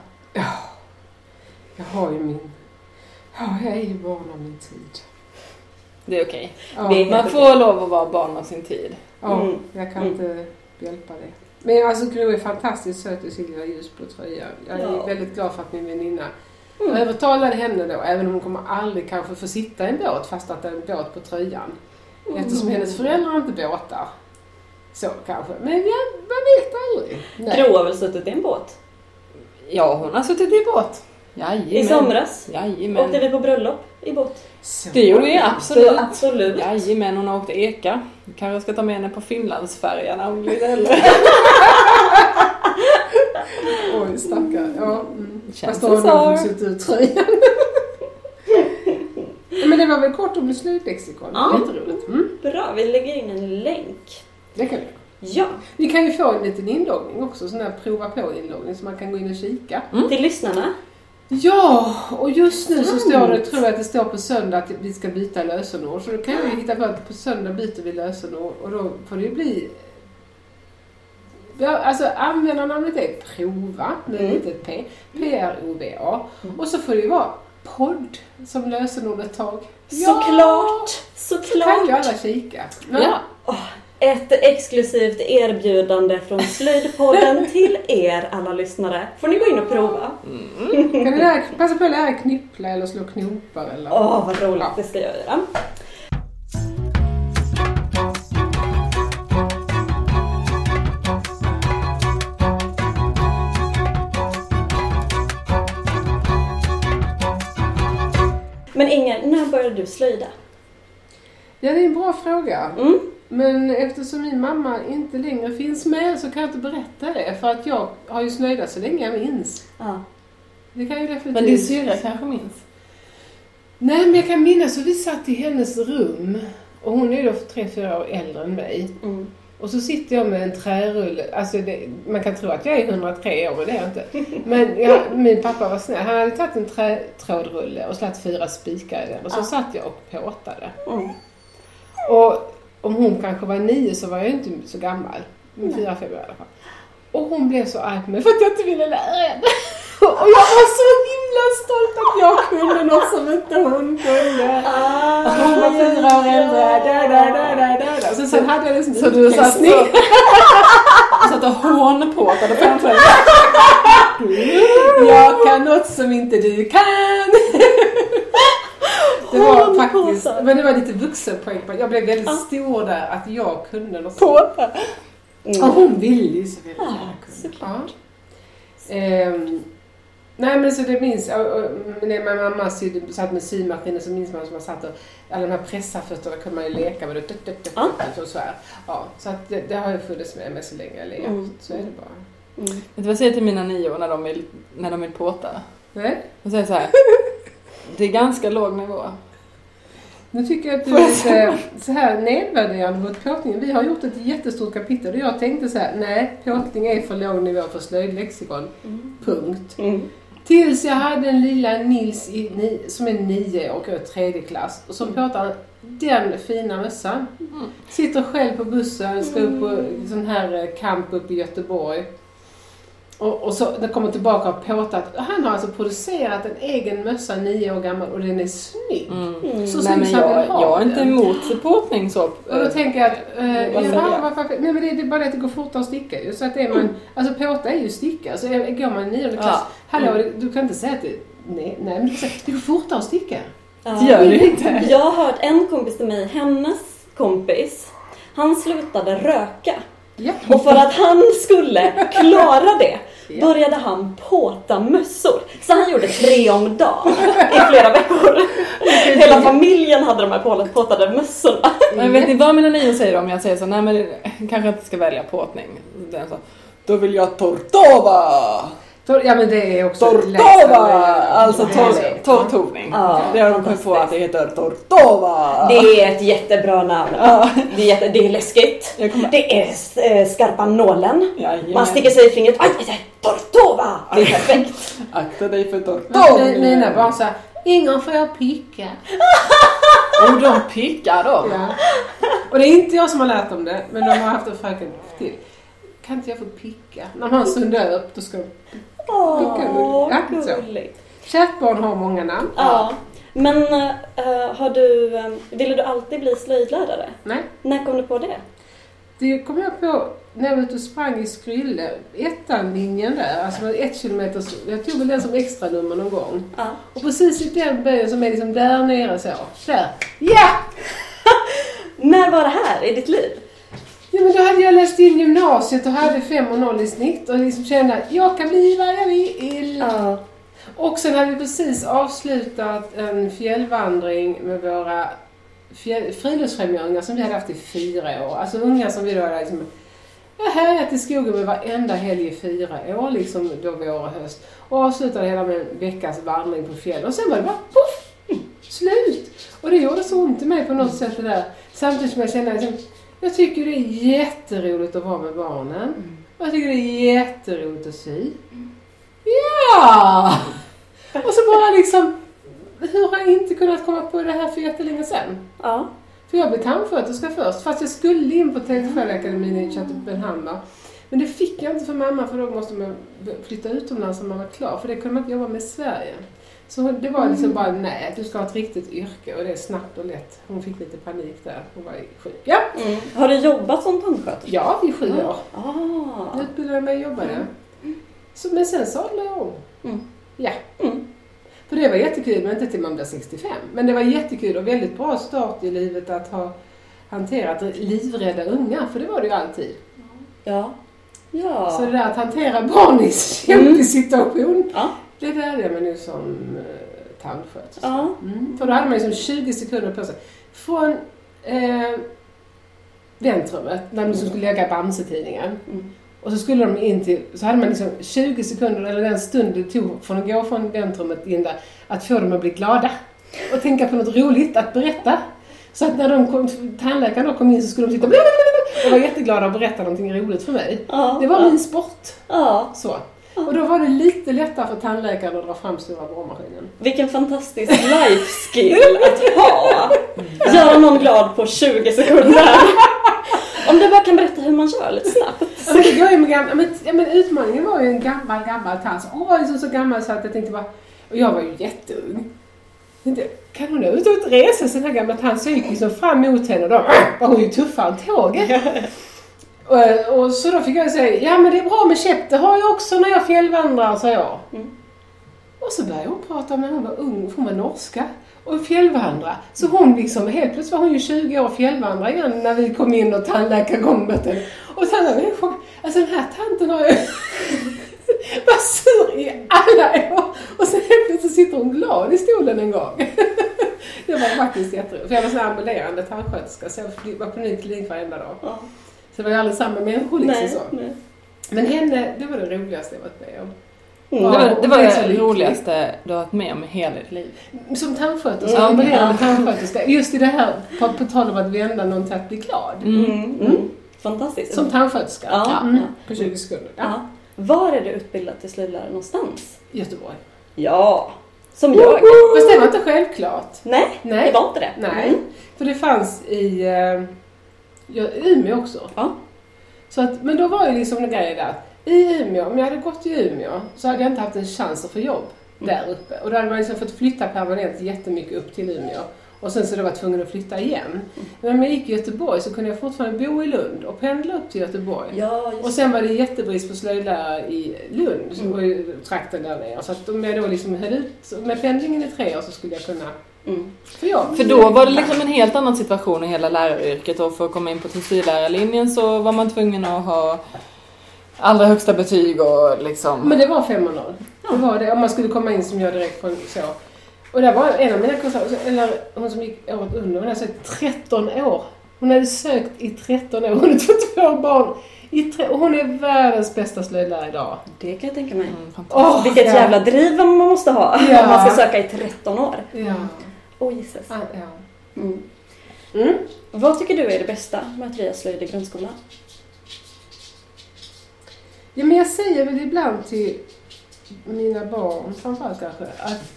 Jag har ju min... Ja, jag är ju barn av min tid. Det är okej. Ja, Det är- Man får lov att vara barn av sin tid. ja Mm. jag kan Mm. inte hjälpa det. Men alltså Gro är fantastiskt söt i sin lilla ljusblå tröja. Jag är Ja. väldigt glad för att min väninna Mm. övertalade henne då, även om hon kommer aldrig kanske få sitta i en båt fast att det är en båt på tröjan. Eftersom hennes föräldrar inte båtar. Så kanske. Men jag, man vet aldrig. Nej. Gro har väl suttit i en båt? Ja, hon har suttit i båt. Jajamän. I somras? Jajamän. Åkte vi på bröllop i båt? Så. Det gjorde vi absolut. Absolut. Jajamän, hon har åkt eka. Kanske ska ta med henne på Finlandsfärjan hon blir äldre. Oj, stackare. Ja. Mm. Känns Fast då har det hon så. suttit ut tröjan. Men det var väl kort om slöjdlexikon. Ja. Jätteroligt. Mm. Bra, vi lägger in en länk. Det kan vi. Ja, Vi kan ju få en liten inloggning också, sån där prova på inloggning så man kan gå in och kika. till lyssnarna. Ja, och just nu så står det, tror jag att det står på söndag att vi ska byta lösenord. Så då kan vi hitta på att på söndag byter vi lösenord och då får det ju bli... Ja, alltså användarnamnet är prova med Mm. litet p, P-R-O-V-A. Och så får det ju vara podd som lösenord ett tag. Såklart! Så kan ju Såklart! alla kika. Ja. Ett exklusivt erbjudande från Slöjdpodden till er alla lyssnare. Får ni gå in och prova. Kan ni lära, passa på att lära knyppla eller slå knopar eller... Åh, vad roligt. Det ska jag göra. Men Inger, när började du slöjda? Ja, det är en bra fråga. Mm. Men eftersom min mamma inte längre finns med så kan jag inte berätta det. För att jag har ju slöjdat så länge jag minns. Ja. Det kan ju definitivt... Men din syrra kanske minns? Nej, men jag kan minnas att vi satt i hennes rum. Och hon är då tre, fyra år äldre än mig. Mm. Och så sitter jag med en trärulle. Alltså det, man kan tro att jag är 103 år, men det är jag inte. Men jag, min pappa var snäll. Han hade tagit en trätrådrulle och slagit fyra spikar i den. Och så Ja. satt jag och påtade. Mm. Och om hon kanske var nio så var jag inte så gammal. Nej. Fyra, fem år i alla fall. Och hon blev så arg på mig för att jag inte ville lära henne. Och jag var så himla stolt att jag kunde något som inte hon kunde. Ah, Hon var fyra år äldre. Så sen hade jag liksom Så du satt, så, du satt och hånpåtade framför dig? Jag kan något som inte du kan. Det var faktiskt, men det var lite vuxenpoäng på Jag blev väldigt Ja. stor där att jag kunde något. Påta? Och Mm. hon ville ju så väldigt Ja, såklart. Ja. Ehm, nej men så det minns jag. och- och När min mamma sydde, satt med symaskinen så minns man som man satt och alla de här pressarfötterna kunde man ju leka med. Det, det, det, Ja. det, och så, här. Ja, så att det, det har ju funnits med mig så länge jag levt. Mm. Så är det bara. Mm. Vet du vad jag säger till mina nior när de vill, när de vill påta? Nej? Jag säger så här. Det är ganska låg nivå. Nu tycker jag att du är lite så här nedvärderande mot påtningen. Vi har gjort ett jättestort kapitel och jag tänkte så här, nej, påtning är för låg nivå för slöjdlexikon. Mm. Punkt. Mm. Tills jag hade en lilla Nils i, som är nio och går i tredje klass och som påtar den fina mössan. Mm. Sitter själv på bussen, ska upp på sån här eh, camp uppe i Göteborg. Och, och så kommer tillbaka och påtat. Han har alltså producerat en egen mössa nio år gammal och den är snygg. Mm. Mm. Så Nej snygg han jag, ha jag är inte emot påtning så. Och då tänker jag att, eh, Vad ja, varför, nej men det, det är bara det att det går fortare att sticka ju. Så att är man, alltså påta är ju sticka. Så är, går man i nionde klass, Ja. hallå Mm. du kan inte säga att det, nej, nej men du kan säga, det går fortare att sticka. Det gör det inte. Jag har hört en kompis till mig, hennes kompis, han slutade röka. Ja. Och för att han skulle klara det Ja. Började han påta mössor. Så han gjorde tre om dagen i flera veckor. Hela familjen hade de här på- påtade mössorna. Men vet ni vad mina nior säger om jag säger så? Nej men kanske inte ska välja påtning. Då vill jag tortova! Tor- Ja men det är också Tortova! Alltså Ja. tor- torrtovning. Ja, det har de kommit på att det heter tortova! Det är ett jättebra namn. Ja. Det är, jätte, det är läskigt. Det är eh, skarpa nålen. Jajamän. Man sticker sig i fingret. Aj, aj, aj, tortova! Det är perfekt. Akta dig för Men tortovning! Mina barn sa Ingen får jag picka. Och de pickar då. Ja. Och det är inte jag som har lärt dem det, men de har haft en fröken till. Kan inte jag få picka? När man har en sundar upp, då ska de... Åh, Ja, så. gulligt. Kärt barn har många namn. Ja. Men eh, har du, eh, ville du alltid bli slöjdlärare? Nej, När kom du på det? det kom jag på när jag var ute och sprang i Skrylle. Ettan-linjen där, alltså ett kilometers... Jag tog väl den som extra nummer någon gång. Ja. Och precis i den böjen som är liksom där nere så. Där! Ja! När var det här i ditt liv? Ja men då hade jag läst in gymnasiet och hade 5 och 0 i snitt och liksom kände att jag kan bli vad jag vill. Ja. Och sen hade vi precis avslutat en fjällvandring med våra fjäll- friluftsfrämjare som vi hade haft i fyra år. Alltså unga som vi då hade liksom jag härjat i skogen med varenda helg i fyra år, liksom då vår och höst. Och avslutade hela med en veckas vandring på fjäll. Och sen var det bara poff! Slut! Och det gjorde så ont i mig på något sätt det där. Samtidigt som jag kände liksom, jag tycker det är jätteroligt att vara med barnen. Jag tycker det är jätteroligt att sy. Ja! Och så bara liksom, hur har jag inte kunnat komma på det här för jättelänge sedan? Ja. För jag blev tandsköterska först, fast jag skulle in på Tätskärakademin i Köpenhamn. Men det fick jag inte för mamma för då måste man flytta utomlands när man var klar, för det kunde man inte jobba med i Sverige. Så det var liksom bara, nej, du ska ha ett riktigt yrke och det är snabbt och lätt. Hon fick lite panik där, hon var sjuk. Ja, Mm. Har du jobbat som tandsköterska? ja i sju år. Ah. Utbildade mig och jobbade. Så, men sen sadlade jag om. Mm. Ja. Mm. För det var jättekul, men inte till man blir 65. Men det var jättekul och väldigt bra start i livet att ha hanterat livrädda unga, för det var det ju alltid. Ja. Ja. Så det där att hantera barn i en kämpig situation, Ja. Det lärde jag mig nu som eh, tandsköterska. Ja. Mm. För då hade man liksom 20 sekunder på sig. Från eh, väntrummet, när de liksom skulle lägga Bamse-tidningen. Mm. Och så skulle de in till, så hade man liksom 20 sekunder, eller den stund det tog från att gå från väntrummet in där, att få dem att bli glada. Och tänka på något roligt att berätta. Så att när de kom, tandläkaren då kom in så skulle de sitta och vara jätteglada och berätta någonting roligt för mig. Ja. Det var ja. min sport. Ja. Så. Och då var det lite lättare för tandläkaren att dra fram stora borrmaskinen. Vilken fantastisk life skill att ha. Göra någon glad på 20 sekunder. Om du bara kan berätta hur man gör lite snabbt. Men, jag är med gamla, men, ja, men utmaningen var ju en gammal, gammal tant. Så Hon var liksom så gammal så att jag tänkte bara, och jag var ju jätteung. Jag tänkte, kan hon ut och resa sig den här gamla tant? Så jag gick liksom fram mot henne och då var hon ju tuffare än tåget. Och, och så då fick jag säga, ja men det är bra med käpp, det har jag också när jag fjällvandrar, sa jag. Mm. Och så började hon prata med hon var ung, hon var norska och fjällvandra. Så hon liksom, helt plötsligt var hon ju 20 år och fjällvandra igen när vi kom in och henne. Och tandläkaren blev chockad. Alltså den här tanten har ju varit sur i alla år. Och sen helt plötsligt sitter hon glad i stolen en gång. Det var faktiskt jätteroligt. För jag var sån ambulerande tandsköterska så jag var på ny klinik varenda dag. Ja. Så det var ju aldrig samma människor liksom Nej, så. nej. Men henne, det var det roligaste jag varit med om. Mm. Det var det, var det roligaste du har varit med om i hela ditt liv. Som tandsköterska, Mm. ambulerande Ja. tandsköterska. Just i det här, på, på tal om att vända någon till att bli glad. Mm. Mm. Mm. Fantastiskt. Som tandsköterska. Ja. Mm. På 20 sekunder. Ja. Ja. Var är du utbildad till slöjdlärare någonstans? Göteborg. Ja, som jag. Fast det var inte självklart. Nej, Nej. det var inte det. Nej. Mm. För det fanns i uh, ja, Umeå också. Ja. Så att, men då var ju liksom en grej där. I Umeå, om jag hade gått i Umeå så hade jag inte haft en chans att få jobb Mm. där uppe. Och då hade man liksom fått flytta permanent jättemycket upp till Umeå. Och sen så då var jag tvungen att flytta igen. Mm. Men om jag gick i Göteborg så kunde jag fortfarande bo i Lund och pendla upp till Göteborg. Ja, Och sen var det jättebrist på slöjdlärare i Lund, som Mm. var ju trakten där nere. Så att om jag då liksom höll ut med pendlingen i tre år så skulle jag kunna Mm. få jobb. För då var det liksom en helt annan situation i hela läraryrket och för att komma in på textillärarlinjen så var man tvungen att ha allra högsta betyg och liksom... Men det var 5 och 0. Det var det, om man skulle komma in som jag direkt från så. Och där var en av mina kurser, eller hon som gick året under, hon hade sökt 13 år. Hon hade sökt i 13 år, hon hade fått två barn. I tre, och hon är världens bästa slöjdlärare idag. Det kan jag tänka mig. Mm, fantastiskt. Åh, Vilket ja. jävla driv man måste ha Ja. om man ska söka i 13 år. Ja. Oh Jesus. Ah, ja. Mm. Mm. Vad tycker du är det bästa med att röja slöjd i grundskolan? Ja, men jag säger väl ibland till mina barn framförallt kanske att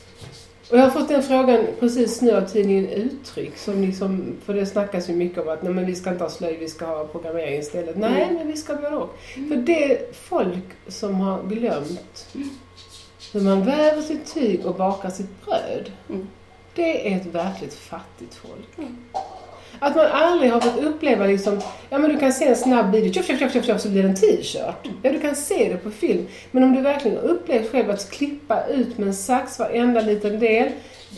och jag har fått den frågan precis nu av tidningen Uttryck, som liksom, för det snackas ju mycket om att nej, men vi ska inte ha slöjd, vi ska ha programmering istället. Nej, Mm. men vi ska både och. För det är folk som har glömt hur man väver sitt tyg och bakar sitt bröd. Mm. Det är ett verkligt fattigt folk. Mm. Att man aldrig har fått uppleva liksom, ja men du kan se en snabb video, tjoff, tjoff, tjoff, tjoff, så blir det en t-shirt. Ja, du kan se det på film. Men om du verkligen har upplevt själv att klippa ut med en sax varenda liten del,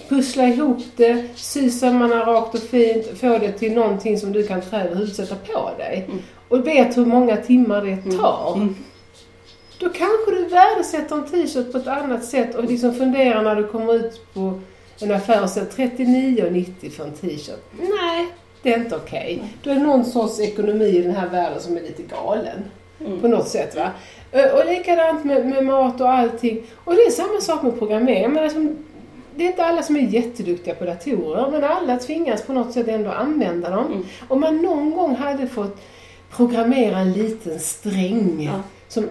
pussla ihop det, sy sömmarna rakt och fint, få det till någonting som du kan trä över huvudet sätta på dig. Mm. och vet hur många timmar det Mm. tar. Mm. Då kanske du värdesätter en t-shirt på ett annat sätt och liksom funderar när du kommer ut på en affär och säger 39,90 för en t-shirt. Nej, det är inte okej. Då är det någon sorts ekonomi i den här världen som är lite galen. Mm. På något sätt va. Ö, Och likadant med, med mat och allting. Och det är samma sak med programmering. Men alltså, det är inte alla som är jätteduktiga på datorer men alla tvingas på något sätt ändå använda dem. Mm. Om man någon gång hade fått programmera en liten sträng Ja. som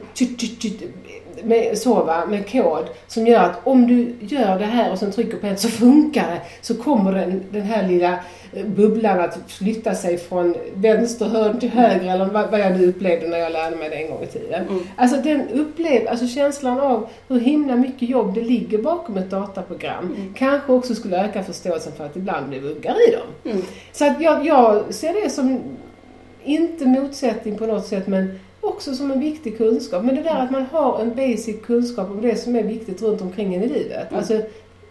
med, så va, med kod som gör att om du gör det här och sen trycker på ett så funkar det. Så kommer den, den här lilla eh, bubblan att flytta sig från vänster hörn till höger eller vad, vad jag nu upplevde när jag lärde mig det en gång i tiden. Mm. Alltså den upplev, alltså känslan av hur himla mycket jobb det ligger bakom ett dataprogram Mm. kanske också skulle öka förståelsen för att ibland blir buggar i dem. Mm. Så att jag, jag ser det som, inte motsättning på något sätt, men också som en viktig kunskap. Men det där att man har en basic kunskap om det som är viktigt runt omkring en i livet. Mm. Alltså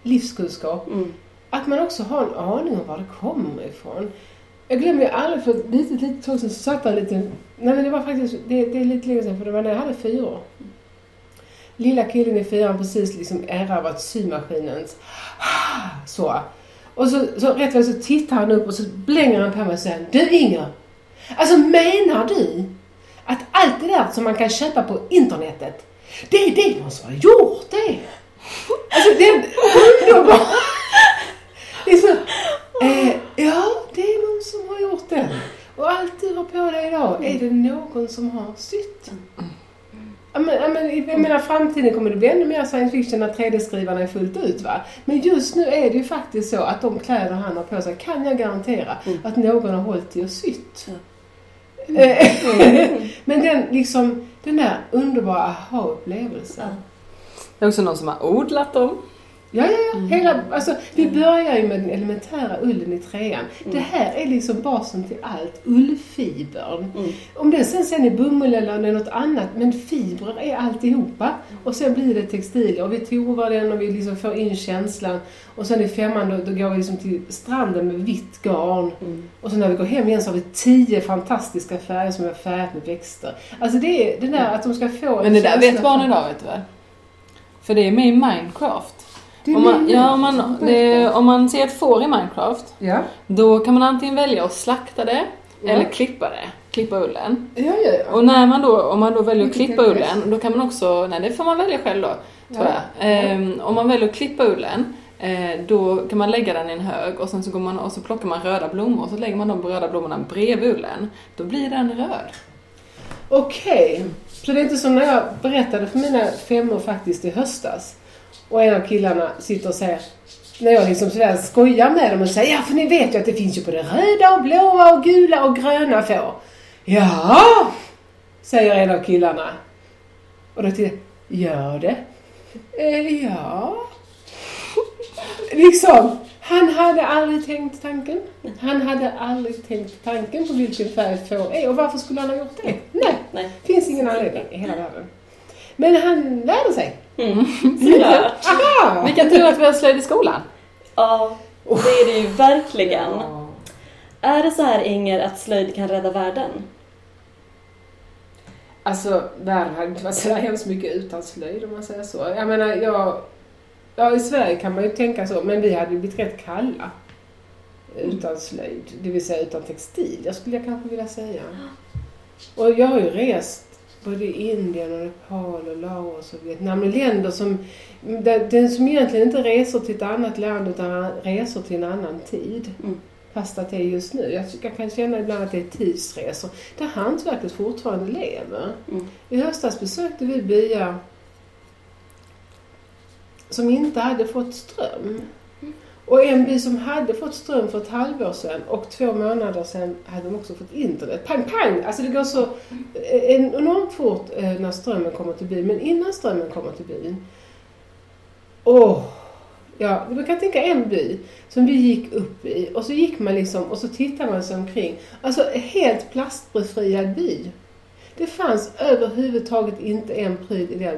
livskunskap. Mm. Att man också har en aning om var det kommer ifrån. Jag glömmer ju aldrig för ett litet, litet tag sedan så satt jag lite... Nej men det var faktiskt, det, det är lite länge sedan för det var när jag hade fyra år. Lilla killen i fyran precis liksom erövrat symaskinens så. Och så, så rätt vad så tittar han upp och så blänger han på mig och säger Du Inger! Alltså menar du att allt det där som man kan köpa på internetet det är det någon som har gjort det? Alltså det är underbart! Det är så, eh, ja, det är någon som har gjort den. Och allt du har på dig idag, är det någon som har sytt? Ja, men, ja, men, jag menar framtiden kommer det bli ännu mer science fiction när 3D-skrivarna är fullt ut va. Men just nu är det ju faktiskt så att de kläder han har på sig kan jag garantera Mm. att någon har hållit i och sytt. Ja. Eh, men den liksom, den där underbara aha-upplevelsen. Ja. Det är också någon som har odlat dem. Ja, ja, ja. Hela, alltså, vi börjar ju med den elementära ullen i trean. Det här är liksom basen till allt. Ullfibern. Mm. Om det sen, sen är bomull eller något annat, men fibrer är alltihopa. Och sen blir det textil och vi tovar den och vi liksom får in känslan. Och sen i femman då, då går vi liksom till stranden med vitt garn. Mm. Och sen när vi går hem igen så har vi tio fantastiska färger som vi har färgat med växter. Alltså det är det där att de ska få en Men det där vet barn för- idag vet du väl? För det är med i Minecraft. Om man, ja, om man, det, om man ser ett får i Minecraft, Ja, då kan man antingen välja att slakta det Ja. eller klippa det. Klippa ullen. ja, ja. ja. Och när man då, om man då väljer att klippa ullen, då kan man också, nej det får man välja själv då, tror Ja. jag. Ehm, om man väljer att klippa ullen, eh, då kan man lägga den i en hög och sen så går man och så plockar man röda blommor och så lägger man de röda blommorna bredvid ullen. Då blir den röd. Okej, så det är inte som när jag berättade för mina femmor faktiskt i höstas. Och en av killarna sitter och säger, när jag liksom sådär skojar med dem och säger ja för ni vet ju att det finns ju både röda och blåa och gula och gröna får. Ja, säger en av killarna. Och då tittar jag, gör det? Eh, ja. liksom, han hade aldrig tänkt tanken. Han hade aldrig tänkt tanken på vilken färg får är och varför skulle han ha gjort det? Nej, Nej. finns ingen anledning i hela världen. Men han lärde sig. Mm. Såklart. Vilken tur att vi har slöjd i skolan. Ja, det är det ju verkligen. Är det så här Inger att slöjd kan rädda världen? Alltså, världen hade inte varit så där hemskt mycket utan slöjd om man säger så. Jag menar, jag... Ja, i Sverige kan man ju tänka så, men vi hade ju blivit rätt kalla utan slöjd. Det vill säga utan textil, jag skulle jag kanske vilja säga. Och jag har ju rest både Indien och Nepal och Laos och Vietnam. Länder som, den som egentligen inte reser till ett annat land utan reser till en annan tid. Mm. Fast att det är just nu. Jag, jag kan känna ibland att det är tidsresor. Där hantverket fortfarande lever. Mm. I höstas besökte vi byar som inte hade fått ström. Och en by som hade fått ström för ett halvår sedan och två månader sedan hade de också fått internet. Pang, pang! Alltså det går så eh, enormt fort eh, när strömmen kommer till byn. Men innan strömmen kommer till byn. Åh! Ja, du kan tänka en by som vi gick upp i och så gick man liksom och så tittade man sig omkring. Alltså helt plastbefriad by. Det fanns överhuvudtaget inte en pryl i den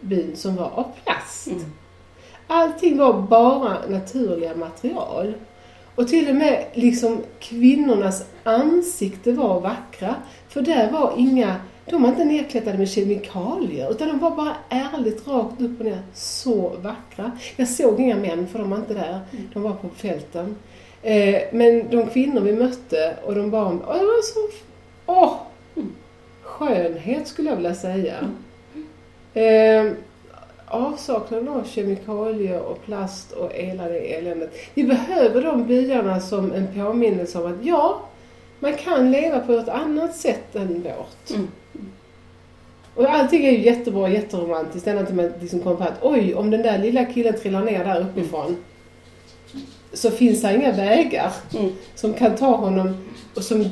byn som var av plast. Mm. Allting var bara naturliga material. Och till och med liksom kvinnornas ansikte var vackra. För där var inga, de var inte nedklädda med kemikalier utan de var bara ärligt rakt upp och ner så vackra. Jag såg inga män för de var inte där, de var på fälten. Eh, men de kvinnor vi mötte och de barn, och det var så, åh! Skönhet skulle jag vilja säga. Eh, avsaknaden av kemikalier och plast och hela det eländet. Vi behöver de byarna som en påminnelse om att ja, man kan leva på ett annat sätt än vårt. Mm. Och allting är ju jättebra och jätteromantiskt ända till man liksom kommer på att oj, om den där lilla killen trillar ner där uppifrån så finns det inga vägar Mm. som kan ta honom och som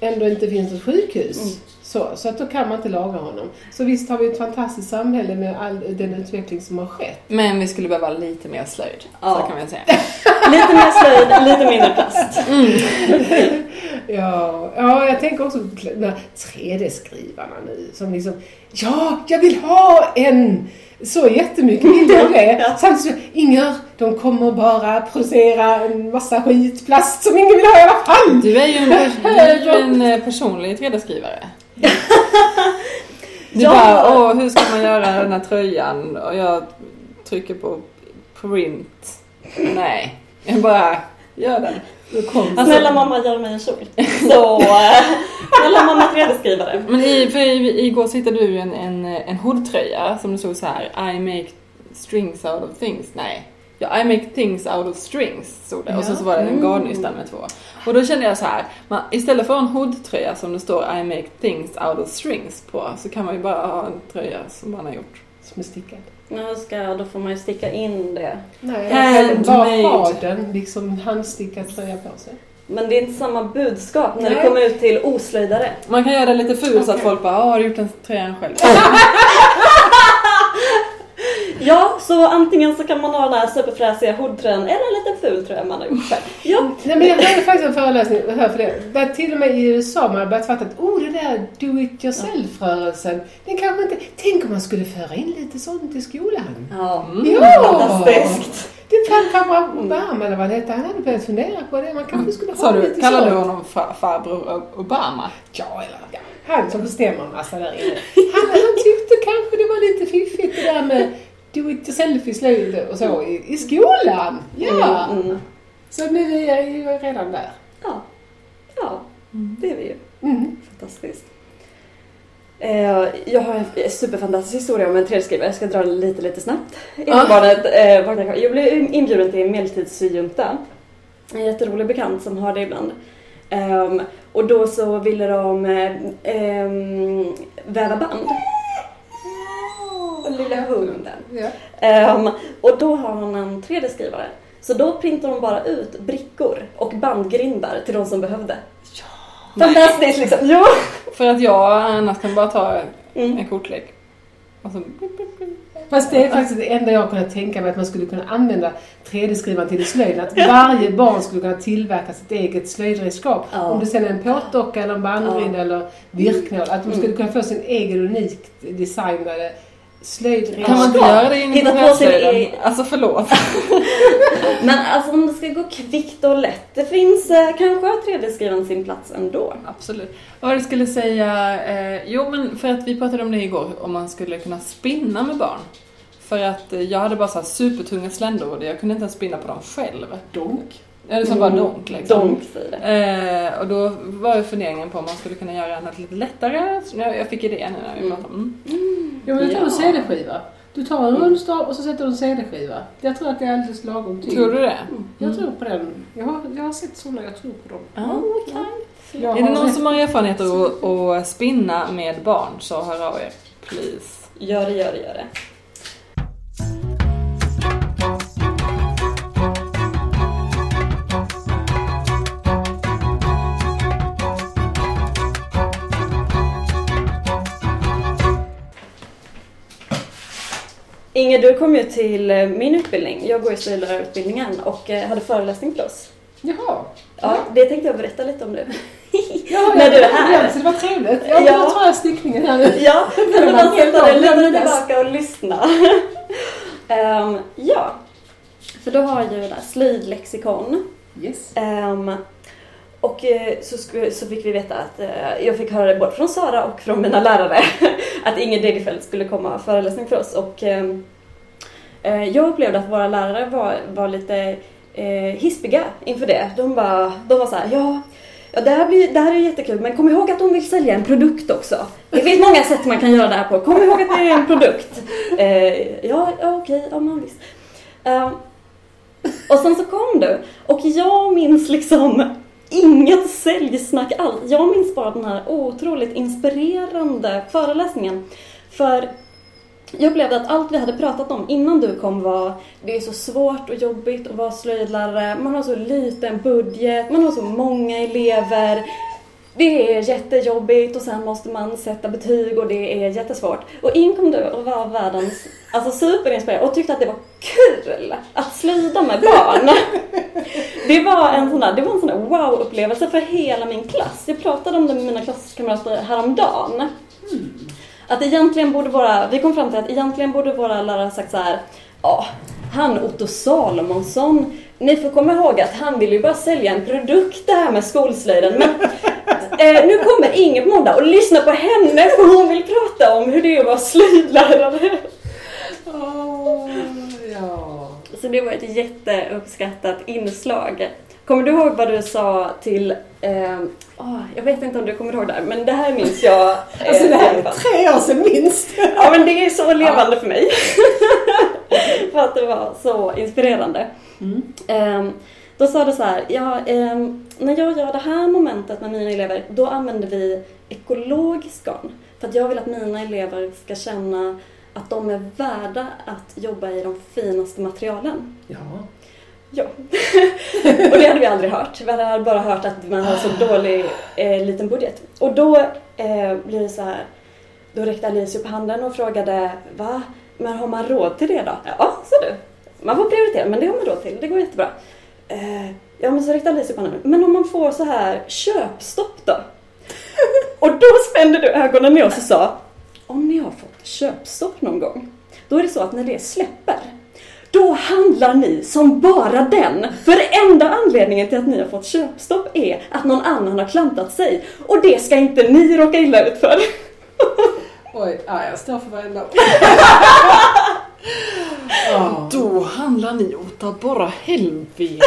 ändå inte finns ett sjukhus. Mm. Så, så att då kan man inte laga honom. Så visst har vi ett fantastiskt samhälle med all den utveckling som har skett. Men vi skulle behöva lite mer slöjd. Ja. Så kan man säga. Lite mer slöjd, lite mindre plast. Ja, ja, jag tänker också på de här 3D-skrivarna nu som liksom, ja, jag vill ha en! Så jättemycket vill jag det. Ja. Samtidigt Inger, de kommer bara producera en massa skitplast som ingen vill ha i alla fall! Du är ju en, en eh, personlig 3D-skrivare. Du Ja. bara, åh hur ska man göra den här tröjan? Och jag trycker på print. Nej, jag bara, gör den. Alltså- Snälla mamma, gör mig en kjol. Så, eh, snälla mamma 3D-skrivare. Men i, för i, igår så hittade du en, en, en hoodtröja som det stod så här I make strings out of things. Nej. Ja, I make things out of strings stod det. Och så, så var det en garnnystan med två. Och då kände jag så här, man, istället för en hoodtröja som det står I make things out of strings på så kan man ju bara ha en tröja som man har gjort. som är stickad. Ska, då får man ju sticka in det. Nej, Handmade. bara ha den liksom handstickad tröja på sig. Men det är inte samma budskap när det Nej. kommer ut till oslöjdare. Man kan göra det lite ful så att folk bara, "Ah, har du gjort den tröjan själv? Ja, så antingen så kan man ha den här superfräsiga hoodtröjan eller en liten ful tröja man har gjort själv. Ja, Nej men jag hörde faktiskt en föreläsning, hör för det, där till och med i USA man har börjat fatta att oh det där do it yourself-rörelsen, den kanske inte, tänk om man skulle föra in lite sånt i skolan. ja. Mm. Ja! fantastiskt. Det kan farbror Obama eller vad det heter, han hade börjat fundera på det, man kanske skulle ha du, lite kallar du honom far, farbror Obama? Ja, eller ja, han som bestämmer en massa där inne. Han, han tyckte kanske det var lite fiffigt det där med do it yourself och så i, i skolan. Ja! Mm, mm. Så nu är jag ju redan där. Ja. ja, det är vi ju. Mm. Fantastiskt. Eh, jag har en superfantastisk historia om en trädskrivare. Jag ska dra den lite, lite snabbt. Ah. barnet. Jag blev inbjuden till en medeltidssyjunta. En jätterolig bekant som har det ibland. Ehm, och då så ville de eh, ehm, väva band. Lilla hunden. Ja. Ehm, och då har hon en 3D-skrivare. Så då printar de bara ut brickor och bandgrindar till de som behövde. Fantastiskt liksom! Jo! För att jag annars kan bara ta Mm. en kortlek. Och så... Fast det är faktiskt det enda jag kunnat tänka mig att man skulle kunna använda 3D-skrivaren till i slöjden. Att varje barn skulle kunna tillverka sitt eget slöjdredskap. Ja. Om det sen är en plåtdocka eller en bandgrind eller virknål. Att de skulle kunna få sin egen unikt designade slöjdredskap. Kan man inte göra det Hitta på egen- Alltså förlåt. Men alltså om det ska gå kvickt och lätt, det finns eh, kanske har 3D-skrivaren sin plats ändå. Absolut. Och vad jag skulle säga, eh, jo men för att vi pratade om det igår, om man skulle kunna spinna med barn. För att eh, jag hade bara så här supertunga sländor och jag kunde inte ens spinna på dem själv. Donk. Eller som bara donk liksom. Donk säger det. Eh, och då var ju funderingen på om man skulle kunna göra något lite lättare. Så jag, jag fick idén nu när vi Mm. pratade om. Ja men då tar du Ja. CD-skiva. Du tar en rundstav och så sätter du en CD-skiva. Jag tror att det är alldeles lagom Mm. tyngd. Tror du det? Jag tror på den. Jag har, jag har sett sådana, jag tror på dem. Ja. Jag Är det någon som har erfarenhet att, att spinna med barn så hör av er. Please. Gör det, gör det, gör det. Inger, du kom ju till eh, min utbildning. Jag går i stödlärarutbildningen och eh, hade föreläsning för oss. Jaha. Ja, det tänkte jag berätta lite om nu. Ja, När du är här. Så det var trevligt. Ja, Ja. då tar jag stickningen här nu. Ja, kan du bara sätta dig lite tillbaka och lyssna. Ehm, ja, för då har jag ju det här slöjdlexikon Yes. Ehm, och eh, så, så fick vi veta att eh, jag fick höra det både från Sara och från mina lärare att Inger Degerfeldt skulle komma och föreläsning för oss. Och, eh, jag upplevde att våra lärare var, var lite hispiga inför det. De, bara, de var så här, ja, ja det, här blir, det här är jättekul men kom ihåg att de vill sälja en produkt också. Det finns många sätt man kan göra det här på. Kom ihåg att det är en produkt. Ja, ja okej, ja men visst. Ehm, och sen så kom du. Och jag minns liksom inget säljsnack alls. Jag minns bara den här otroligt inspirerande föreläsningen. För jag upplevde att allt vi hade pratat om innan du kom var det är så svårt och jobbigt att vara slöjdlärare, man har så liten budget, man har så många elever. Det är jättejobbigt och sen måste man sätta betyg och det är jättesvårt. Och in kom du och var världens, alltså superinspirerad och tyckte att det var kul att slöjda med barn. Det var en sån där, det var en sån där wow-upplevelse för hela min klass. Jag pratade om det med mina klasskamrater häromdagen. Att egentligen borde våra, vi kom fram till att egentligen borde våra lärare sagt så här, ja, han Otto Salomonsson, ni får komma ihåg att han vill ju bara sälja en produkt det här med skolslöjden. Men eh, nu kommer Inger på måndag och lyssna på henne för hon vill prata om hur det är att vara slöjdlärare. Åh, ja. Så det var ett jätteuppskattat inslag. Kommer du ihåg vad du sa till, eh, åh, jag vet inte om du kommer ihåg det här, men det här minns jag. eh, Alltså det här är tre år sedan minst. Ja men det är så levande för mig. för att det var så inspirerande. Mm. Ehm, då sa du så här, ja, ehm, när jag gör det här momentet med mina elever, då använder vi ekologisk garn. För att jag vill att mina elever ska känna att de är värda att jobba i de finaste materialen. Ja. Ja. och det hade vi aldrig hört. Vi hade bara hört att man har så dålig eh, liten budget. Och då eh, blir det så här. Då räckte Alice upp handen och frågade Va? Men har man råd till det då? Ja, sa du. Man får prioritera, men det har man råd till. Det går jättebra. Eh, ja, men så räckte Alice upp handen. Men om man får så här köpstopp då? och då spände du ögonen ner oss och sa Om ni har fått köpstopp någon gång, då är det så att när det släpper då handlar ni som bara den. För enda anledningen till att ni har fått köpstopp är att någon annan har klantat sig. Och det ska inte ni råka illa ut för. Oj, ja, jag står för varenda ord. Ja. Då handlar ni utav bara helvete.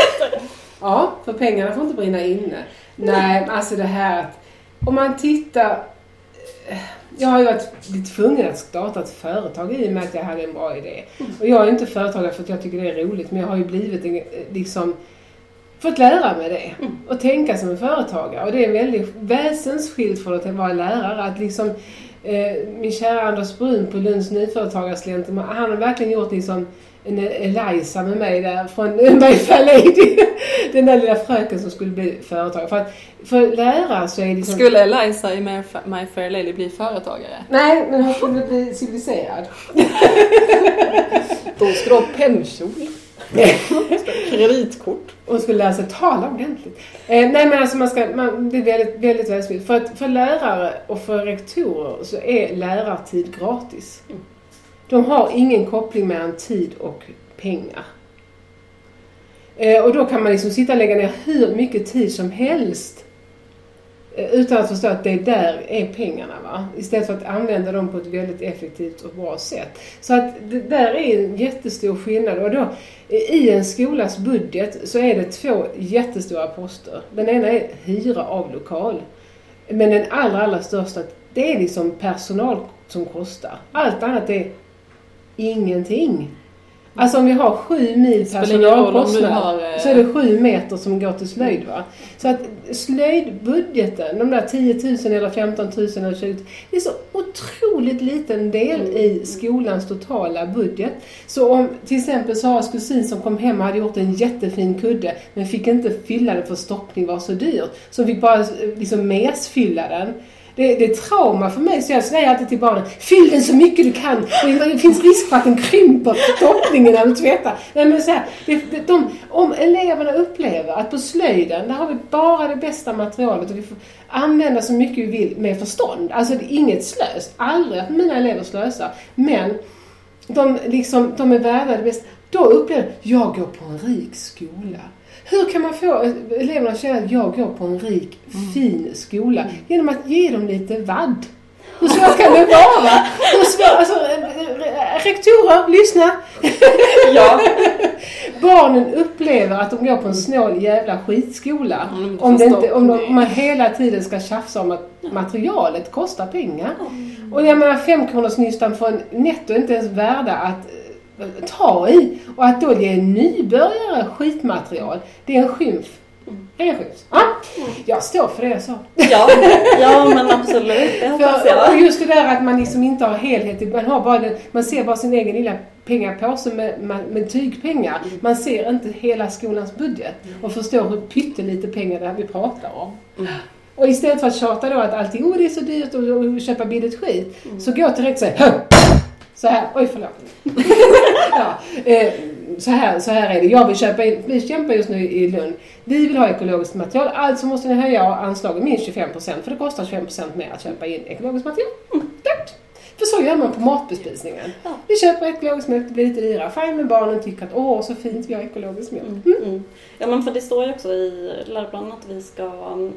Ja, för pengarna får inte brinna inne. Nej, alltså det här att om man tittar... eh, Jag har ju varit tvungen att starta ett företag i och med att jag hade en bra idé. Och jag är inte företagare för att jag tycker det är roligt, men jag har ju blivit en, eh, liksom fått lära mig det. Och tänka som en företagare. Och det är väldigt väsensskilt från att vara lärare. Att liksom, min kära Anders Brun på Lunds nyföretagarslänten, han har verkligen gjort liksom en Eliza med mig där från My Fair Lady. Den där lilla fröken som skulle bli företagare. För, att, för lärare så är det liksom... Skulle Eliza i My Fa- My Fair Lady bli företagare? Nej, men hon skulle bli civiliserad. Då du ha pennkjol. Kreditkort. Hon skulle lära sig tala ordentligt. Eh, nej men alltså man ska, man, det är väldigt, väldigt väldigt För, att, för lärare och för rektorer så är lärartid gratis. De har ingen koppling mellan tid och pengar. Eh, och då kan man liksom sitta och lägga ner hur mycket tid som helst Eh, utan att förstå att det där är pengarna. Va? Istället för att använda dem på ett väldigt effektivt och bra sätt. Så att det där är en jättestor skillnad. Och då, eh, I en skolas budget så är det två jättestora poster. Den ena är hyra av lokal. Men den allra, allra största, det är liksom personal som kostar. Allt annat är ingenting. Alltså om vi har sju mil personalkostnad eh, så är det sju meter som går till slöjd. Va? Så att slöjdbudgeten, de där 10 000 eller 15 000 eller 20 000, det är så otroligt liten del i skolans totala budget. Så om till exempel Saras kusin som kom hem och hade gjort en jättefin kudde men fick inte fylla den för stoppning var så dyrt. Så fick bara liksom mesfylla den. Det, det är trauma för mig så jag säger alltid till barnen Fyll den så mycket du kan. Det, det finns risk för att den krymper toppningen, när du tvättar. Nej, men så här, det, det, de, om eleverna upplever att på slöjden där har vi bara det bästa materialet och vi får använda så mycket vi vill med förstånd. Alltså det är inget slös. Aldrig att mina elever slösar. Men de, liksom, de är värda det bästa. Då upplever jag går på en rik skola. Hur kan man få eleverna att känna att jag går på en rik, fin skola? Genom att ge dem lite vadd. Hur svårt kan det vara? Hur svårt, alltså, rektorer, lyssna! Ja. Barnen upplever att de går på en snål jävla skitskola. Mm, Om, det inte, om, de, om man hela tiden ska tjafsa om att materialet kostar pengar. Och jag menar femkronorsnystan från netto är inte ens värda att ta i. Och att då ge en nybörjare skitmaterial, det är en skymf. Det är skymf. Ja, jag står för det jag sa. Ja, ja men absolut. Det hoppas För, och jag. just det där att man liksom inte har helhet, man, har bara den, man ser bara sin egen lilla pengapåse med, med, med tygpengar. Man ser inte hela skolans budget och förstår hur pyttelite pengar det är vi pratar om. Och istället för att tjata då att allting, oh det är så dyrt och, och köpa billigt skit, så gå direkt och säg "Hö!" Så här, oj förlåt. ja, eh, så, här, så här är det, jag vill köpa in, vi kämpar just nu i Lund, vi vill ha ekologiskt material, alltså måste ni höja anslaget minst 25% för det kostar 25% mer att köpa in ekologiskt material. Mm, tack. För så gör man på matbespisningen. Ja. Vi köper ekologisk mjölk, det blir lite dyrare. Fine, men barnen tycker att åh så fint, vi har ekologisk mjölk. Mm. Mm. Ja men för det står ju också i läroplanen att vi ska mm,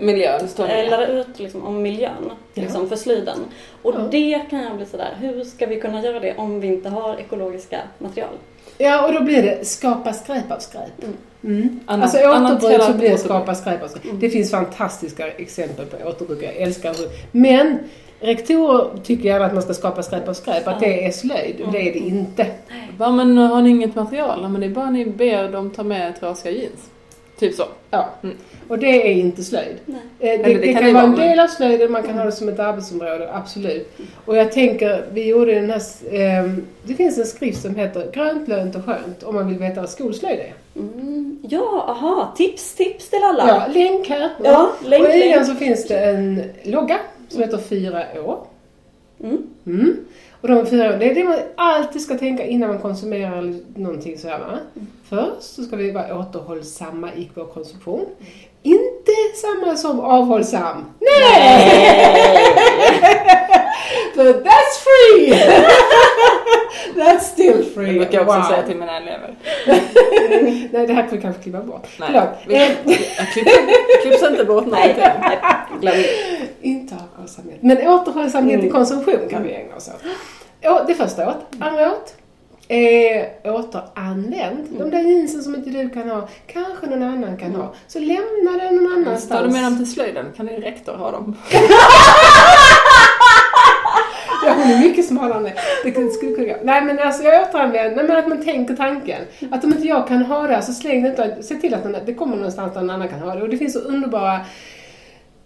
Miljön står det. lära ut liksom, om miljön Ja. liksom, för slöjden. Och Ja. det kan jag bli sådär, hur ska vi kunna göra det om vi inte har ekologiska material? Ja, och då blir det skapa skräp av skräp. Mm. Mm. Annat- alltså återbruk så blir det skapa skräp av skräp. Mm. Det finns fantastiska exempel på återbruk, jag älskar det. Men rektorer tycker gärna att man ska skapa skräp av skräp, att det är slöjd. Och det är det inte. Va, men har ni inget material? Men det är bara ni ber dem ta med trasiga jeans. Typ så. Ja. Mm. Och det är inte slöjd. Nej. Eh, Det, det, det kan, kan vara en del av slöjden, man kan ha det som ett arbetsområde, absolut. Och jag tänker, vi gjorde den här, ehm, det finns en skrift som heter Grönt, lönt och skönt om man vill veta vad skolslöjd är. Mm. Ja, aha, tips, tips till alla. Ja, länk här. Ja, länk, och i den så finns det en logga som heter fyra år. Mm. Mm. Och de fyra åren, det är det man alltid ska tänka innan man konsumerar någonting så här va. Först så ska vi vara återhållsamma i vår konsumtion. Inte samma som avhållsam. Nej! För that's free! that's still free. Det brukar jag också Wow. säga till mina elever. Nej, det här får vi kanske klippa bort. Nej, Eh, klipps, inte bort någonting. Glöm. Inte avhållsamhet. Men återhållsamhet i Mm. konsumtion kan vi ägna oss åt. Det första åt. Andra åt. Eh, återanvänd. De där jeansen som inte du kan ha, kanske någon annan kan ha. Så lämna den någon annanstans. Tar du med dem till slöjden kan din rektor ha dem. Ja, hon är mycket smalare det. Skulle kunna. Nej men alltså jag återanvänder, nej, men att man tänker tanken. Att om inte jag kan ha det, så släng det inte. Se till att den- det kommer någonstans där någon annan kan ha det. Och det finns så underbara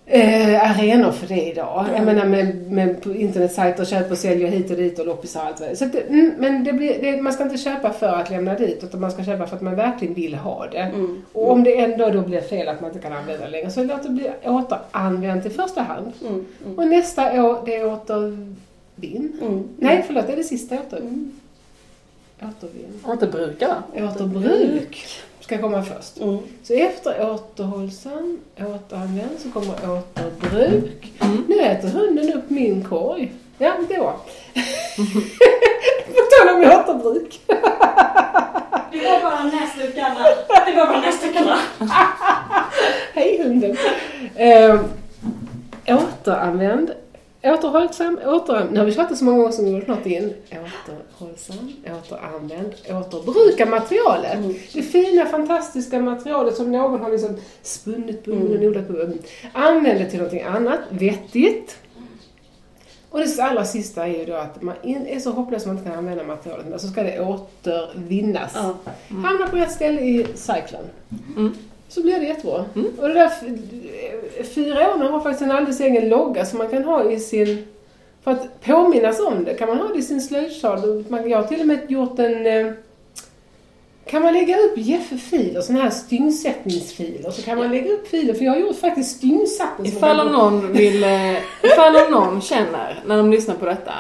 eh, arenor för det idag. Jag menar med, med på internetsajter, köp och sälj och hit och dit och loppisar och allt vad det. Så mm, Men det blir, det, man ska inte köpa för att lämna dit, utan man ska köpa för att man verkligen vill ha det. Mm. Och om det ändå då blir fel att man inte kan använda det längre, så låt det bli återanvänt i första hand. Mm. Mm. Och nästa år, det är återvinn. Mm. Nej, förlåt, det är det sista åter, Mm. Mm. Återbruka va? återbruk. Ska komma först. Mm. Så efter återhållsam, återanvänd, så kommer återbruk. Mm. Nu äter hunden upp min korg. Ja, då. På tal om återbruk. Det var bara näsdukarna. Det var bara näsdukarna. Hej hunden. Eh, återanvänd. Återhållsam, återanvänd. Nu har vi tjatat så många gånger som vi gjorde något in. Återhållsam, återanvänd, återbruka materialet. Mm. Det fina, fantastiska materialet som någon har liksom spunnit, bunden och odlat på. Använd det till någonting annat, vettigt. Och det allra sista är ju då att man är så hopplös att man inte kan använda materialet men så ska det återvinnas. Ja. Hamnar på rätt ställe i cykeln. Mm. Så blir det jättebra. Och det där fyra åren har faktiskt en alldeles egen logga som man kan ha i sin... För att påminnas om det kan man ha det i sin slöjdsal. Jag har till och med gjort en... eh, Kan man lägga upp Jeffe-filer, sådana här styngsättningsfiler, så kan man lägga upp filer, för jag har gjort faktiskt styngsatten. som Ifall om någon vill, eh, ifall om någon känner när de lyssnar på detta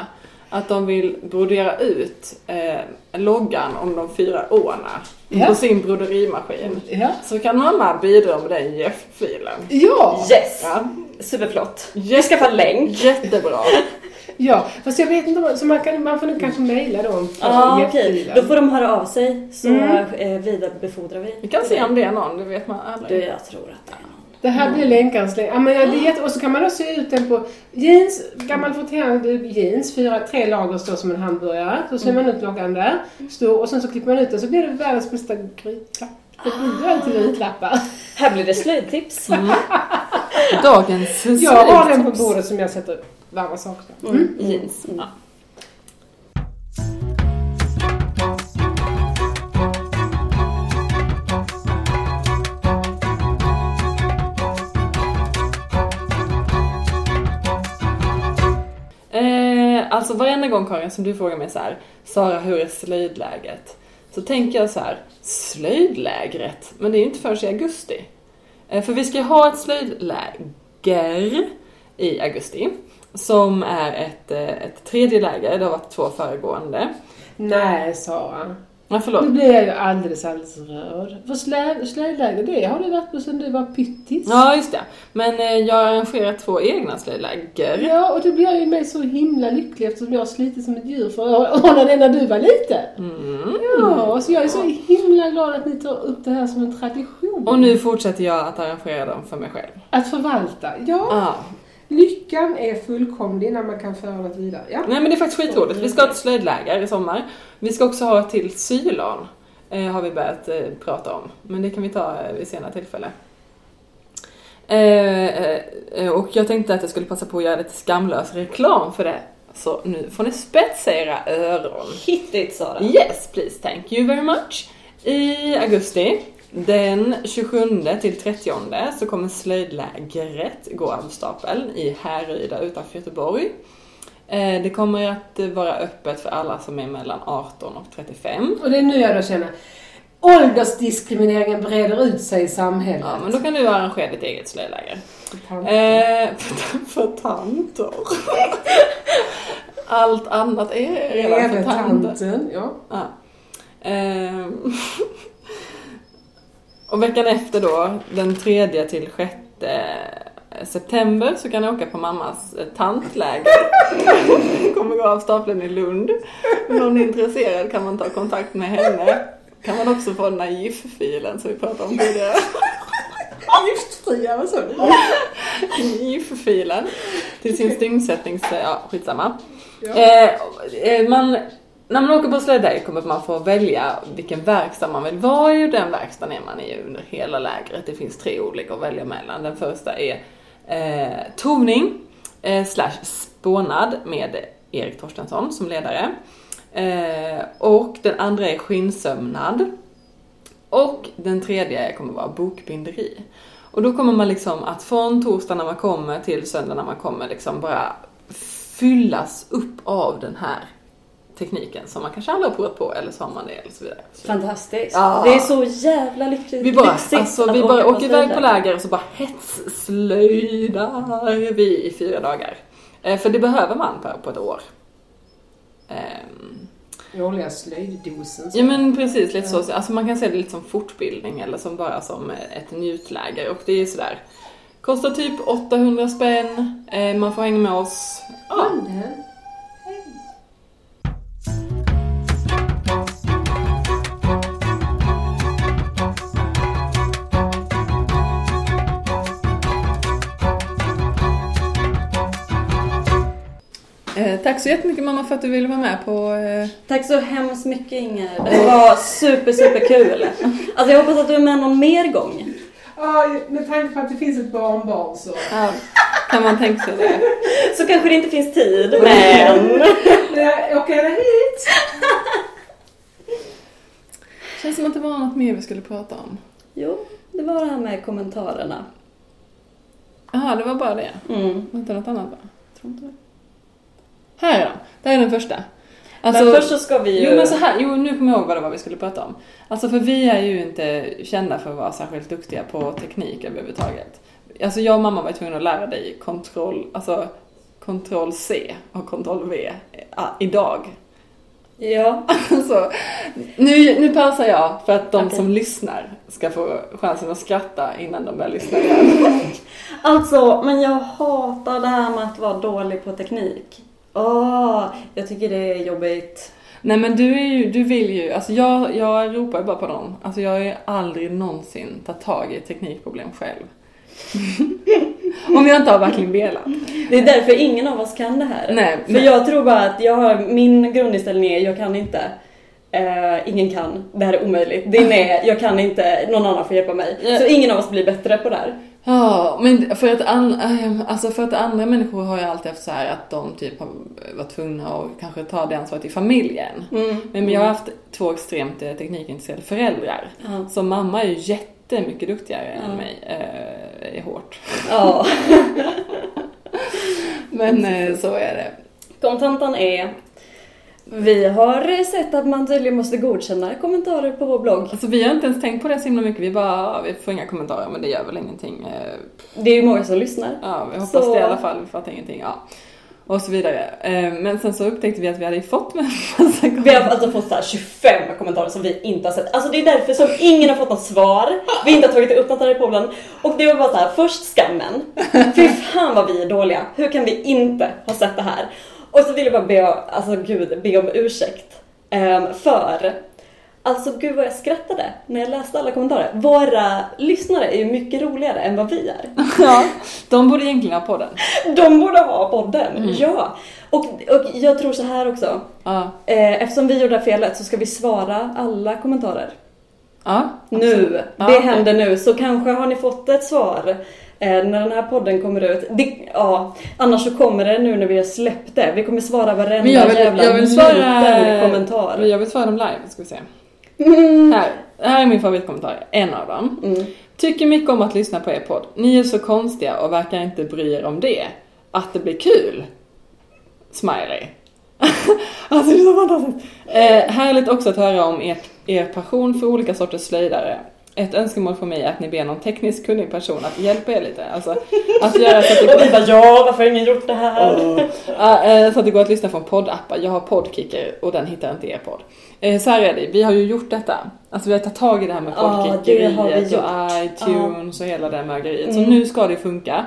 att de vill brodera ut eh, loggan om de fyra årna Ja. på sin broderimaskin Ja. så kan mamma bidra med den Jeff-filen. Ja! Yes! Ja. Superflott. Vi skaffar länk. jättebra. Ja, fast jag vet inte så man, kan, man får nog kanske mejla dem Ja, okej. hjälpfilen. Då får de höra av sig så Mm. eh, vidarebefordrar vi. Vi kan se om det är någon, det vet man aldrig. Du, jag tror att det är. Det här blir länkans länk. Ja, men jag vet. Och så kan man då se ut den på jeans, gammal frotterad jeans, fyra, tre lager står som en hamburgare. Så ser man ut loggan där, stor, och sen så klipper man ut den så blir det världens bästa grytlapp. Det blir alltid grytlappar. Här blir det slöjdtips. Mm. Dagens Jag har den på slöjdtips. bordet som jag sätter varma saker på. Mm. Mm. Jeans. Mm. Ja. Alltså varenda gång Karin som du frågar mig så här, Sara hur är slöjdläget? Så tänker jag så här, slöjdlägret? Men det är ju inte förrän i augusti. Eh, för vi ska ju ha ett slöjdläger i augusti. Som är ett, eh, ett tredje läger, det har varit två föregående. Nej, Sara. Ja, förlåt. Nu blir jag ju alldeles, alldeles rörd. För slö- slöjdläger, det har du varit på sedan du var pyttis. Ja, just det. Men eh, jag har arrangerat två egna slöjdläger. Ja, och då blir jag ju med så himla lycklig eftersom jag har slitit som ett djur för att ordna det när du var liten. Mm. Ja, så jag är så himla glad att ni tar upp det här som en tradition. Och nu fortsätter jag att arrangera dem för mig själv. Att förvalta. Ja, Ja. Lyckan är fullkomlig när man kan föra något vidare. Ja. Nej men det är faktiskt skitroligt. Vi ska ha ett slöjdläger i sommar. Vi ska också ha ett till sylon. Eh, har vi börjat eh, prata om. Men det kan vi ta eh, vid senare tillfälle. Eh, eh, och jag tänkte att jag skulle passa på att göra lite skamlös reklam för det. Så nu får ni spetsa era öron. Hit it Sara. Yes, please, thank you very much. I augusti, den 27 till 30 så kommer slöjdlägret gå av stapeln i Härryda utanför Göteborg. Eh, Det kommer att vara öppet för alla som är mellan 18 och 35. Och det är nu jag då känner åldersdiskrimineringen breder ut sig i samhället. Ja, men då kan du arrangera ditt eget slöjdläger. Tant. Eh, för, för tanter. Allt annat är redan för tanter. tanten. Ja. Ja. Ehm. och veckan efter då, den tredje till sjätte september, så kan jag åka på mammas eh, tantläger. kommer gå av stapeln i Lund. Om någon är intresserad kan man ta kontakt med henne. Kan man också få den där GIF-filen som vi pratade om tidigare. Giftfria, vad sa du? GIF-filen till sin styngsättnings... Ja, skitsamma. Ja. Eh, eh, man, när man åker på slöjdläger kommer man få välja vilken verkstad man vill vara i och den verkstaden är man i under hela lägret. Det finns tre olika att välja mellan. Den första är eh, toning eh, slash spånad med Erik Torstensson som ledare. Eh, och den andra är skinnsömnad. Och den tredje kommer vara bokbinderi. Och då kommer man liksom att från torsdag när man kommer till söndag när man kommer liksom bara fyllas upp av den här tekniken som man kanske aldrig har provat på eller så har man det eller så vidare. Fantastiskt. Ja. Det är så jävla lyckligt, vi bara, lyxigt alltså, vi bara åker iväg på läger och så bara hetsslöjdar vi i fyra dagar. Eh, för det behöver man på, på ett år. Årliga slöjddosen. så. Ja men precis, lite så. Alltså man kan se det lite som fortbildning eller som bara som ett njutläger. Och det är ju sådär, kostar typ 800 spänn, eh, man får hänga med oss. Ja, Handen. Eh, tack så jättemycket mamma för att du ville vara med på... Eh, Tack så hemskt mycket Inger. Det var super, super kul. Alltså jag hoppas att du är med någon mer gång. Ja, med tanke på att det finns ett barnbarn så. ja, kan man tänka sig det? Så kanske det inte finns tid, men... Jag åker gärna hit. Känns som att det var något mer vi skulle prata om. Jo, det var det här med kommentarerna. Jaha, det var bara det. Mm. Inte något annat va? Jag tror inte det. Här är den. Det här är den första. Alltså, men först så ska vi ju... Jo men så här, jo nu kommer jag ihåg vad det var vi skulle prata om. Alltså för vi är ju inte kända för att vara särskilt duktiga på teknik överhuvudtaget. Alltså jag och mamma var tvungna att lära dig kontroll, alltså kontroll C och kontroll V ah, idag. Ja. Alltså, nu, nu pausar jag för att de Okej. som lyssnar ska få chansen att skratta innan de börjar lyssna igen. Alltså, men jag hatar det här med att vara dålig på teknik. Åh, jag tycker det är jobbigt. Nej men du är ju, du vill ju, alltså jag, jag ropar ju bara på dem. Alltså jag har ju aldrig någonsin tagit tag i teknikproblem själv. Om jag inte har verkligen velat. Det är därför ingen av oss kan det här. Nej, För men- jag tror bara att jag har, min grundinställning är jag kan inte. Eh, ingen kan. Det här är omöjligt. Din är jag kan inte, någon annan får hjälpa mig. Så ingen av oss blir bättre på det här. Ja, men för att, an, ehm, alltså för att andra människor har ju alltid haft så här att de typ har varit tvungna att kanske ta det ansvaret i familjen. Mm. Men jag har haft två extremt eh, teknikintresserade föräldrar. Ja. Så mamma är ju jättemycket duktigare Ja. än mig. Eh, är hårt. ja. Men eh, så är det. Kontentan är vi har sett att man tydligen måste godkänna kommentarer på vår blogg. Alltså vi har inte ens tänkt på det så himla mycket. Vi bara, ja, vi får inga kommentarer men det gör väl ingenting. Eh, Det är ju många som lyssnar. Ja, vi hoppas Så- det i alla fall. Vi fattar ingenting. Ja. Och så vidare. Eh, Men sen så upptäckte vi att vi hade fått med massa Vi har alltså fått så här 25 kommentarer som vi inte har sett. Alltså det är därför som ingen har fått något svar. Vi inte har tagit upp något här i podden. Och det var bara så här, först skammen. Fy fan vad vi är dåliga. Hur kan vi inte ha sett det här? Och så vill jag bara be, alltså gud, be om ursäkt. Ehm, för, alltså gud vad jag skrattade när jag läste alla kommentarer. Våra lyssnare är ju mycket roligare än vad vi är. Ja, de borde egentligen ha podden. De borde ha podden, ja. Och, och jag tror så här också. Ja, Eh, eftersom vi gjorde det här felet så ska vi svara alla kommentarer. ja Nu. Ja, det händer nu. Så kanske har ni fått ett svar när den här podden kommer ut. Det, ja, annars så kommer det nu när vi har släppt det. Vi kommer svara varenda Men jag vill, jävla jag vill svara... kommentar. Jag vill svara dem live, ska vi se. Mm. Här, här är min favoritkommentar. En av dem. Mm. Tycker mycket om att lyssna på er podd. Ni är så konstiga och verkar inte bry er om det. Att det blir kul. Smiley. alltså det är så fantastiskt. Eh, härligt också att höra om er, er passion för olika sorters slöjdare. Ett önskemål för mig är att ni ber någon tekniskt kunnig person att hjälpa er lite. Alltså att göra så att det Och vi går, bara ja, varför har ingen gjort det här? Ja, eh, så att det går att lyssna från poddappar. Jag har Podkicker och den hittar inte er podd. Eh, Så här är det, vi har ju gjort detta. Alltså vi har tagit tag i det här med gjort. och iTunes och hela det här mögeriet. Så Mm. nu ska det funka.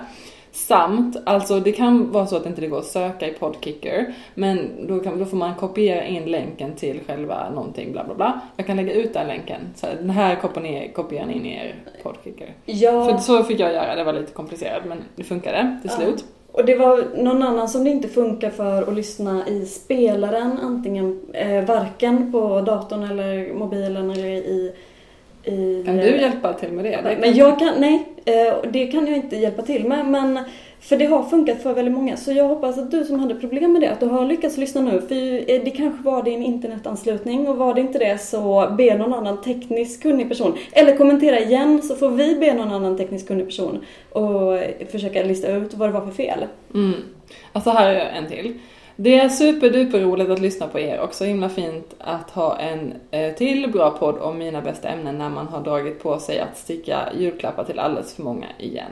Samt, alltså det kan vara så att inte det går att söka i Podkicker. Men då, kan, då får man kopiera in länken till själva någonting bla bla bla. Jag kan lägga ut den länken. Så här, den här kopierar kopierar ni in i er Podkicker. För Ja, så fick jag göra, det var lite komplicerat men det funkade till Ja. slut. och det var någon annan som det inte funkar för att lyssna i spelaren. Antingen eh, varken på datorn eller mobilen eller i... i Kan du hjälpa till med det? det Men jag kan, nej, eh, det kan jag inte hjälpa till med. Men, för det har funkat för väldigt många. Så jag hoppas att du som hade problem med det, att du har lyckats lyssna nu. För eh, det kanske var din internetanslutning och var det inte det så be någon annan tekniskt kunnig person. Eller kommentera igen så får vi be någon annan tekniskt kunnig person och eh, försöka lista ut vad det var för fel. Mm. Alltså här är en till. Det är superduper roligt att lyssna på er och så himla fint att ha en eh, till bra podd om mina bästa ämnen när man har dragit på sig att sticka julklappar till alldeles för många igen.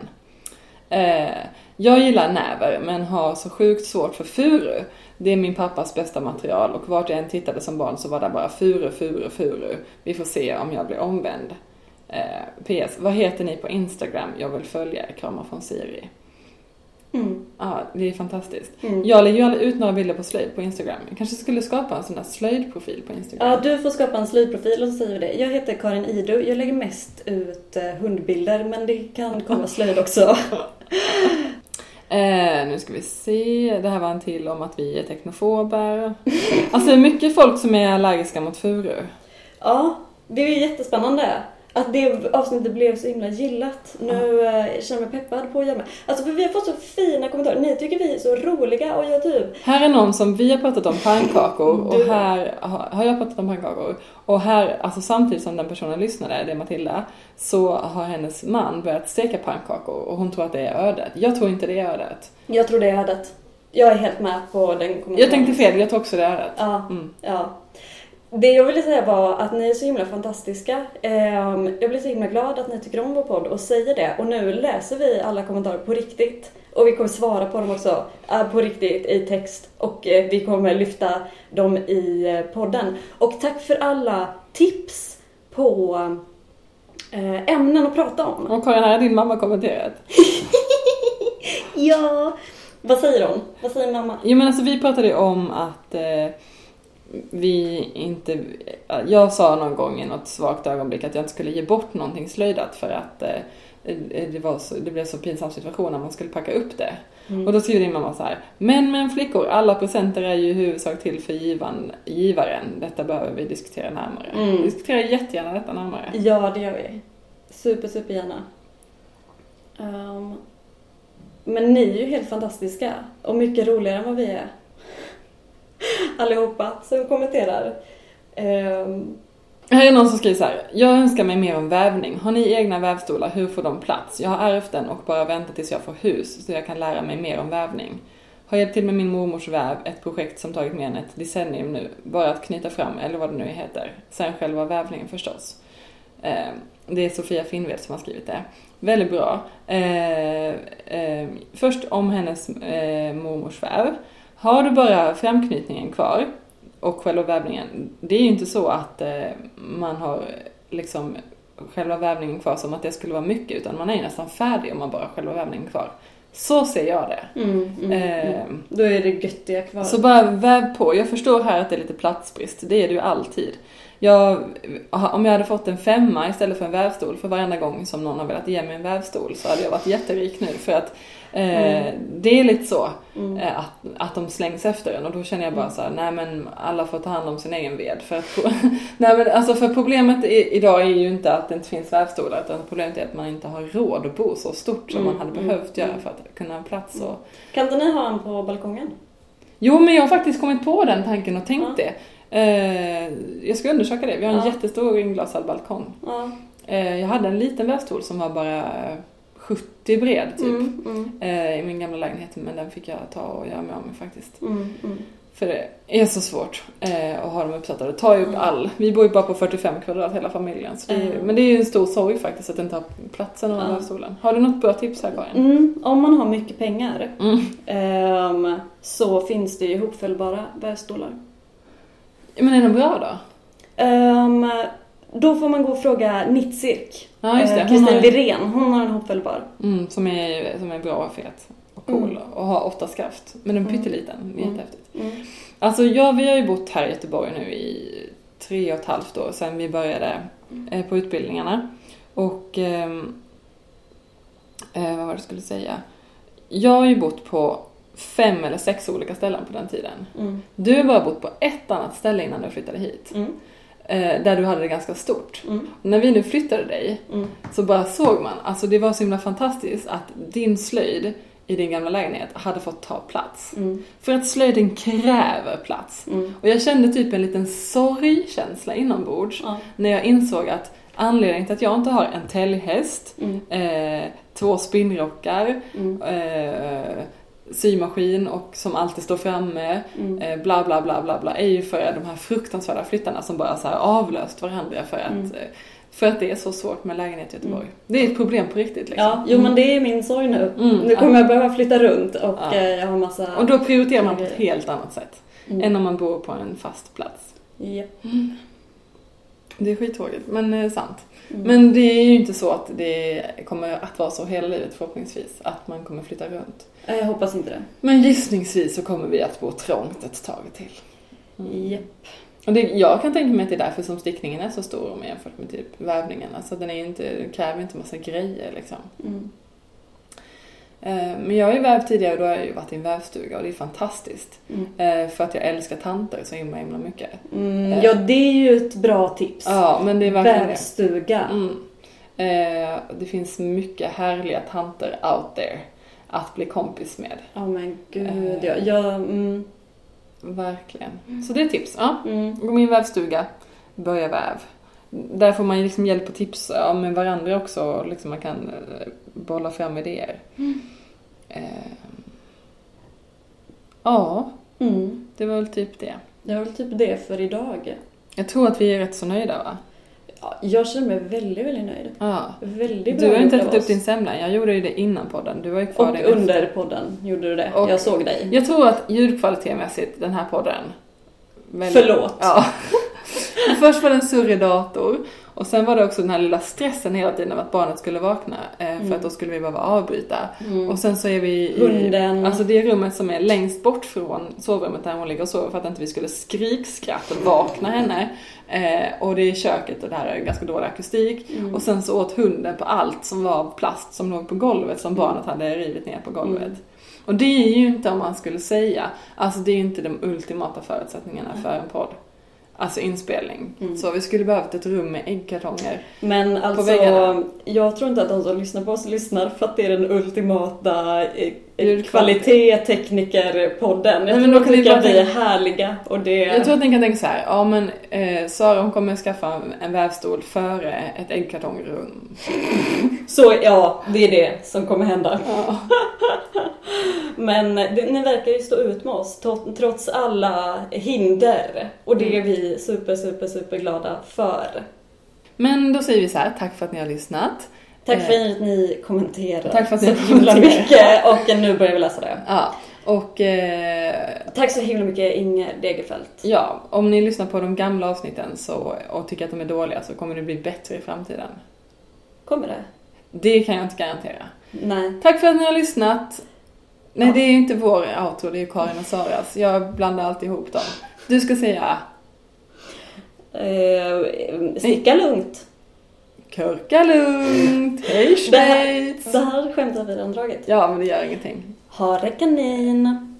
Eh, jag gillar näver men har så sjukt svårt för furu. Det är min pappas bästa material och vart jag än tittade som barn så var det bara furu, furu, furu. Vi får se om jag blir omvänd. Eh, PS, vad heter ni på Instagram? Jag vill följa er. Kramar från Siri. Mm. Ja, det är fantastiskt. Mm. Jag lägger ju aldrig ut några bilder på slöjd på Instagram. Jag kanske skulle skapa en sån där slöjdprofil på Instagram. Ja, du får skapa en slöjdprofil och så säger vi det. Jag heter Karin Idu. Jag lägger mest ut eh, hundbilder men det kan komma slöjd också. Eh, nu ska vi se. Det här var en till om att vi är teknofober. Alltså det är mycket folk som är allergiska mot furu. Ja, det är ju jättespännande att det avsnittet blev så himla gillat. Nu eh, känner jag mig peppad på att göra med. Alltså för vi har fått så fina kommentarer. Ni tycker vi är så roliga och jag typ... Här är någon som vi har pratat om pannkakor och Du- här har, har jag pratat om pannkakor. Och här, alltså samtidigt som den personen lyssnade, det är Matilda, så har hennes man börjat steka pannkakor och hon tror att det är ödet. Jag tror inte det är ödet. Jag tror det är ödet. Jag är helt med på den kommentaren. Jag tänkte fel, jag tror också det är ödet. Ja, Mm. ja. Det jag ville säga var att ni är så himla fantastiska. Ehm, Jag blir så himla glad att ni tycker om vår podd och säger det. Och nu läser vi alla kommentarer på riktigt. Och vi kommer svara på dem också eh, på riktigt i text. Och eh, vi kommer lyfta dem i eh, podden. Och tack för alla tips på ämnen att prata om. Och Karin, här har din mamma kommenterat. Ja, Vad säger hon? Vad säger mamma? Jo men alltså vi pratade ju om att eh, vi inte... Jag sa någon gång i något svagt ögonblick att jag inte skulle ge bort någonting slöjdat för att eh, det, var så, det blev så pinsam situation när man skulle packa upp det. Mm. Och då skriver din mamma så här. Men men flickor, alla presenter är ju i huvudsak till för givan, givaren. Detta behöver vi diskutera närmare. Mm. Vi diskuterar jättegärna detta närmare. Ja, det gör vi. Super, super gärna. Ehm, men ni är ju helt fantastiska och mycket roligare än vad vi är. Allihopa som kommenterar. Um. Här är någon som skriver så här. Jag önskar mig mer om vävning. Har ni egna vävstolar? Hur får de plats? Jag har ärvt den och bara väntar tills jag får hus så jag kan lära mig mer om vävning. Har hjälpt till med min mormors väv, ett projekt som tagit mer än ett decennium nu. Bara att knyta fram, eller vad det nu heter. Sen själva vävningen förstås. Eh, det är Sofia Finnved som har skrivit det. Väldigt bra. Eh, eh, först om hennes eh, mormors väv. Har du bara framknytningen kvar och själva vävningen. Det är ju inte så att eh, man har liksom själva vävningen kvar som att det skulle vara mycket utan man är ju nästan färdig om man bara har själva vävningen kvar. Så ser jag det. mm, mm, Eh, mm. Då är det göttiga kvar. Så bara väv på. Jag förstår här att det är lite platsbrist. Det är det ju alltid. Jag, om jag hade fått en femma istället för en vävstol för varenda gång som någon har velat ge mig en vävstol så hade jag varit jätterik nu. För att eh, det är lite så Mm. eh, att, att de slängs efter en och då känner jag bara så här, nej men alla får ta hand om sin egen ved. För, att, nej, men alltså för problemet i, idag är ju inte att det inte finns vävstolar utan problemet är att man inte har råd att bo så stort som Mm, man hade mm, behövt göra mm. för att kunna ha plats. Och, Kan inte ni ha en på balkongen? Jo, men jag har faktiskt kommit på den tanken och tänkt det. Eh, jag ska undersöka det. Vi har en Ja. jättestor inglasad balkong. Ja. Eh, jag hade en liten vävstol som var bara 70 bred typ. Mm, mm, Eh, I min gamla lägenhet, men den fick jag ta och göra mig av med faktiskt. mm, mm. För det är så svårt eh, att ha dem uppsatta. Det tar ju upp Mm. all. Vi bor ju bara på 45 kvadrat hela familjen. Så det är, Mm. Men det är ju en stor sorg faktiskt att inte ha platsen av Ja. vävstolen. Har du något bra tips här Karin? Mm, om man har mycket pengar Mm. ehm, så finns det ju ihopfällbara vävstolar. Men är de bra då? Ehm, då får man gå och fråga Nitcirk. Ja just det. Eh, Kristin har- Wirén, hon har en ihopfällbar. Mm, som, är, som är bra och fet och cool Mm. och har åtta skaft. Men den är Mm. pytteliten, Mm. jättehäftigt. Mm. Alltså ja, vi har ju bott här i Göteborg nu i tre och ett halvt år sedan vi började eh, på utbildningarna. Och ehm, eh, vad var det jag skulle säga? Jag har ju bott på fem eller sex olika ställen på den tiden. Mm. Du har bara bott på ett annat ställe innan du flyttade hit. Mm. Eh, där du hade det ganska stort. Mm. När vi nu flyttade dig Mm. så bara såg man, alltså det var så himla fantastiskt att din slöjd i din gamla lägenhet hade fått ta plats. Mm. För att slöjden kräver plats. Mm. Och jag kände typ en liten sorgkänsla inombords Ja. när jag insåg att anledningen till att jag inte har en täljhäst, Mm. eh, två spinnrockar, Mm. eh, symaskin och som alltid står framme, Mm. eh, bla bla bla bla bla, är ju för de här fruktansvärda flyttarna som bara så avlöst varandra för att, Mm. eh, för att det är så svårt med lägenhet i Göteborg. Det är ett problem på riktigt liksom. Ja, jo men det är min sorg nu. Mm, Nu kommer jag behöva flytta runt och Ja. eh, jag har massa... Och då prioriterar man på ett helt annat sätt Mm. än om man bor på en fast plats. Japp. Det är skittråkigt, men eh, sant. Mm. Men det är ju inte så att det kommer att vara så hela livet förhoppningsvis, att man kommer flytta runt. Eh, Jag hoppas inte det. Men gissningsvis så kommer vi att bo trångt ett tag till. Mm. Japp. Och det, jag kan tänka mig att det är därför som stickningen är så stor om jämfört med typ vävningen. Alltså den, är inte, den kräver inte massa grejer liksom. Mm. Eh, Men jag har ju vävt tidigare och då har jag ju varit i en vävstuga och det är fantastiskt. Mm. Eh, För att jag älskar tanter så himla himla mycket. Mm. Ja, det är ju ett bra tips. Ja, men det är verkligen. Vävstuga. Mm. Eh, det finns mycket härliga tanter out there att bli kompis med. Ja men gud Eh. ja. ja mm. Verkligen. Så det är tips. Ja. Mm. Gå med i en vävstuga, börja väv. Där får man liksom hjälp och tips med varandra också. Liksom man kan eh, bolla fram idéer. Eh, ja, Mm. det var väl typ det. Det var väl typ det för idag. Jag tror att vi är rätt så nöjda va? Ja, jag känner mig väldigt, väldigt nöjd. Ja. Väldigt bra Du har inte ätit upp din semla. Jag gjorde ju det innan podden. Du var ju kvar Och det efter. under podden gjorde du det. Och- jag såg dig. Jag tror att ljudkvalitetmässigt, den här podden. väldigt- Förlåt. Ja. Först var det en surrig dator Och sen var det också den här lilla stressen hela tiden av att barnet skulle vakna. Eh, Mm. För att då skulle vi behöva avbryta. Mm. Och sen så är vi i, Hunden. Alltså det rummet som är längst bort från sovrummet där hon ligger och sover för att inte vi skulle skrikskratta vakna henne. Eh, och det är köket och det här är ganska dålig akustik. Mm. Och sen så åt hunden på allt som var plast som låg på golvet som barnet hade rivit ner på golvet. Mm. Och det är ju inte om man skulle säga, alltså det är ju inte de ultimata förutsättningarna för en podd. Alltså inspelning. Mm. Så vi skulle behövt ett rum med äggkartonger. Men alltså, väggarna. jag tror inte att de som lyssnar på oss lyssnar för att det är den ultimata kvalitet-tekniker-podden. Jag men då kan tycker att vi är härliga och det... Jag tror att ni kan tänka så här, ja men eh, Sara hon kommer skaffa en vävstol före ett äggkartongrum. Så ja, det är det som kommer hända. Ja. Men det, ni verkar ju stå ut med oss tro- trots alla hinder. Och det är vi super, super, super glada för. Men då säger vi så här, tack för att ni har lyssnat. Tack Eh, för att ni kommenterar Tack för att så ni himla kommenterar. mycket. Och nu börjar vi läsa det. Ja, och eh, Tack så himla mycket Inger Degerfelt. ja, om ni lyssnar på de gamla avsnitten så, och tycker att de är dåliga så kommer det bli bättre i framtiden. Kommer det? Det kan jag inte garantera. Nej. Tack för att ni har lyssnat. Nej, Ja. det är ju inte vår outro, det är ju Karin och Saras. Jag blandar alltid ihop dem. Du ska säga Eh, sticka lugnt. Kurka lugnt, hej Det här, Schweiz! så här skämt har vi redan dragit. Ja, men det gör ingenting. Ha det kanin.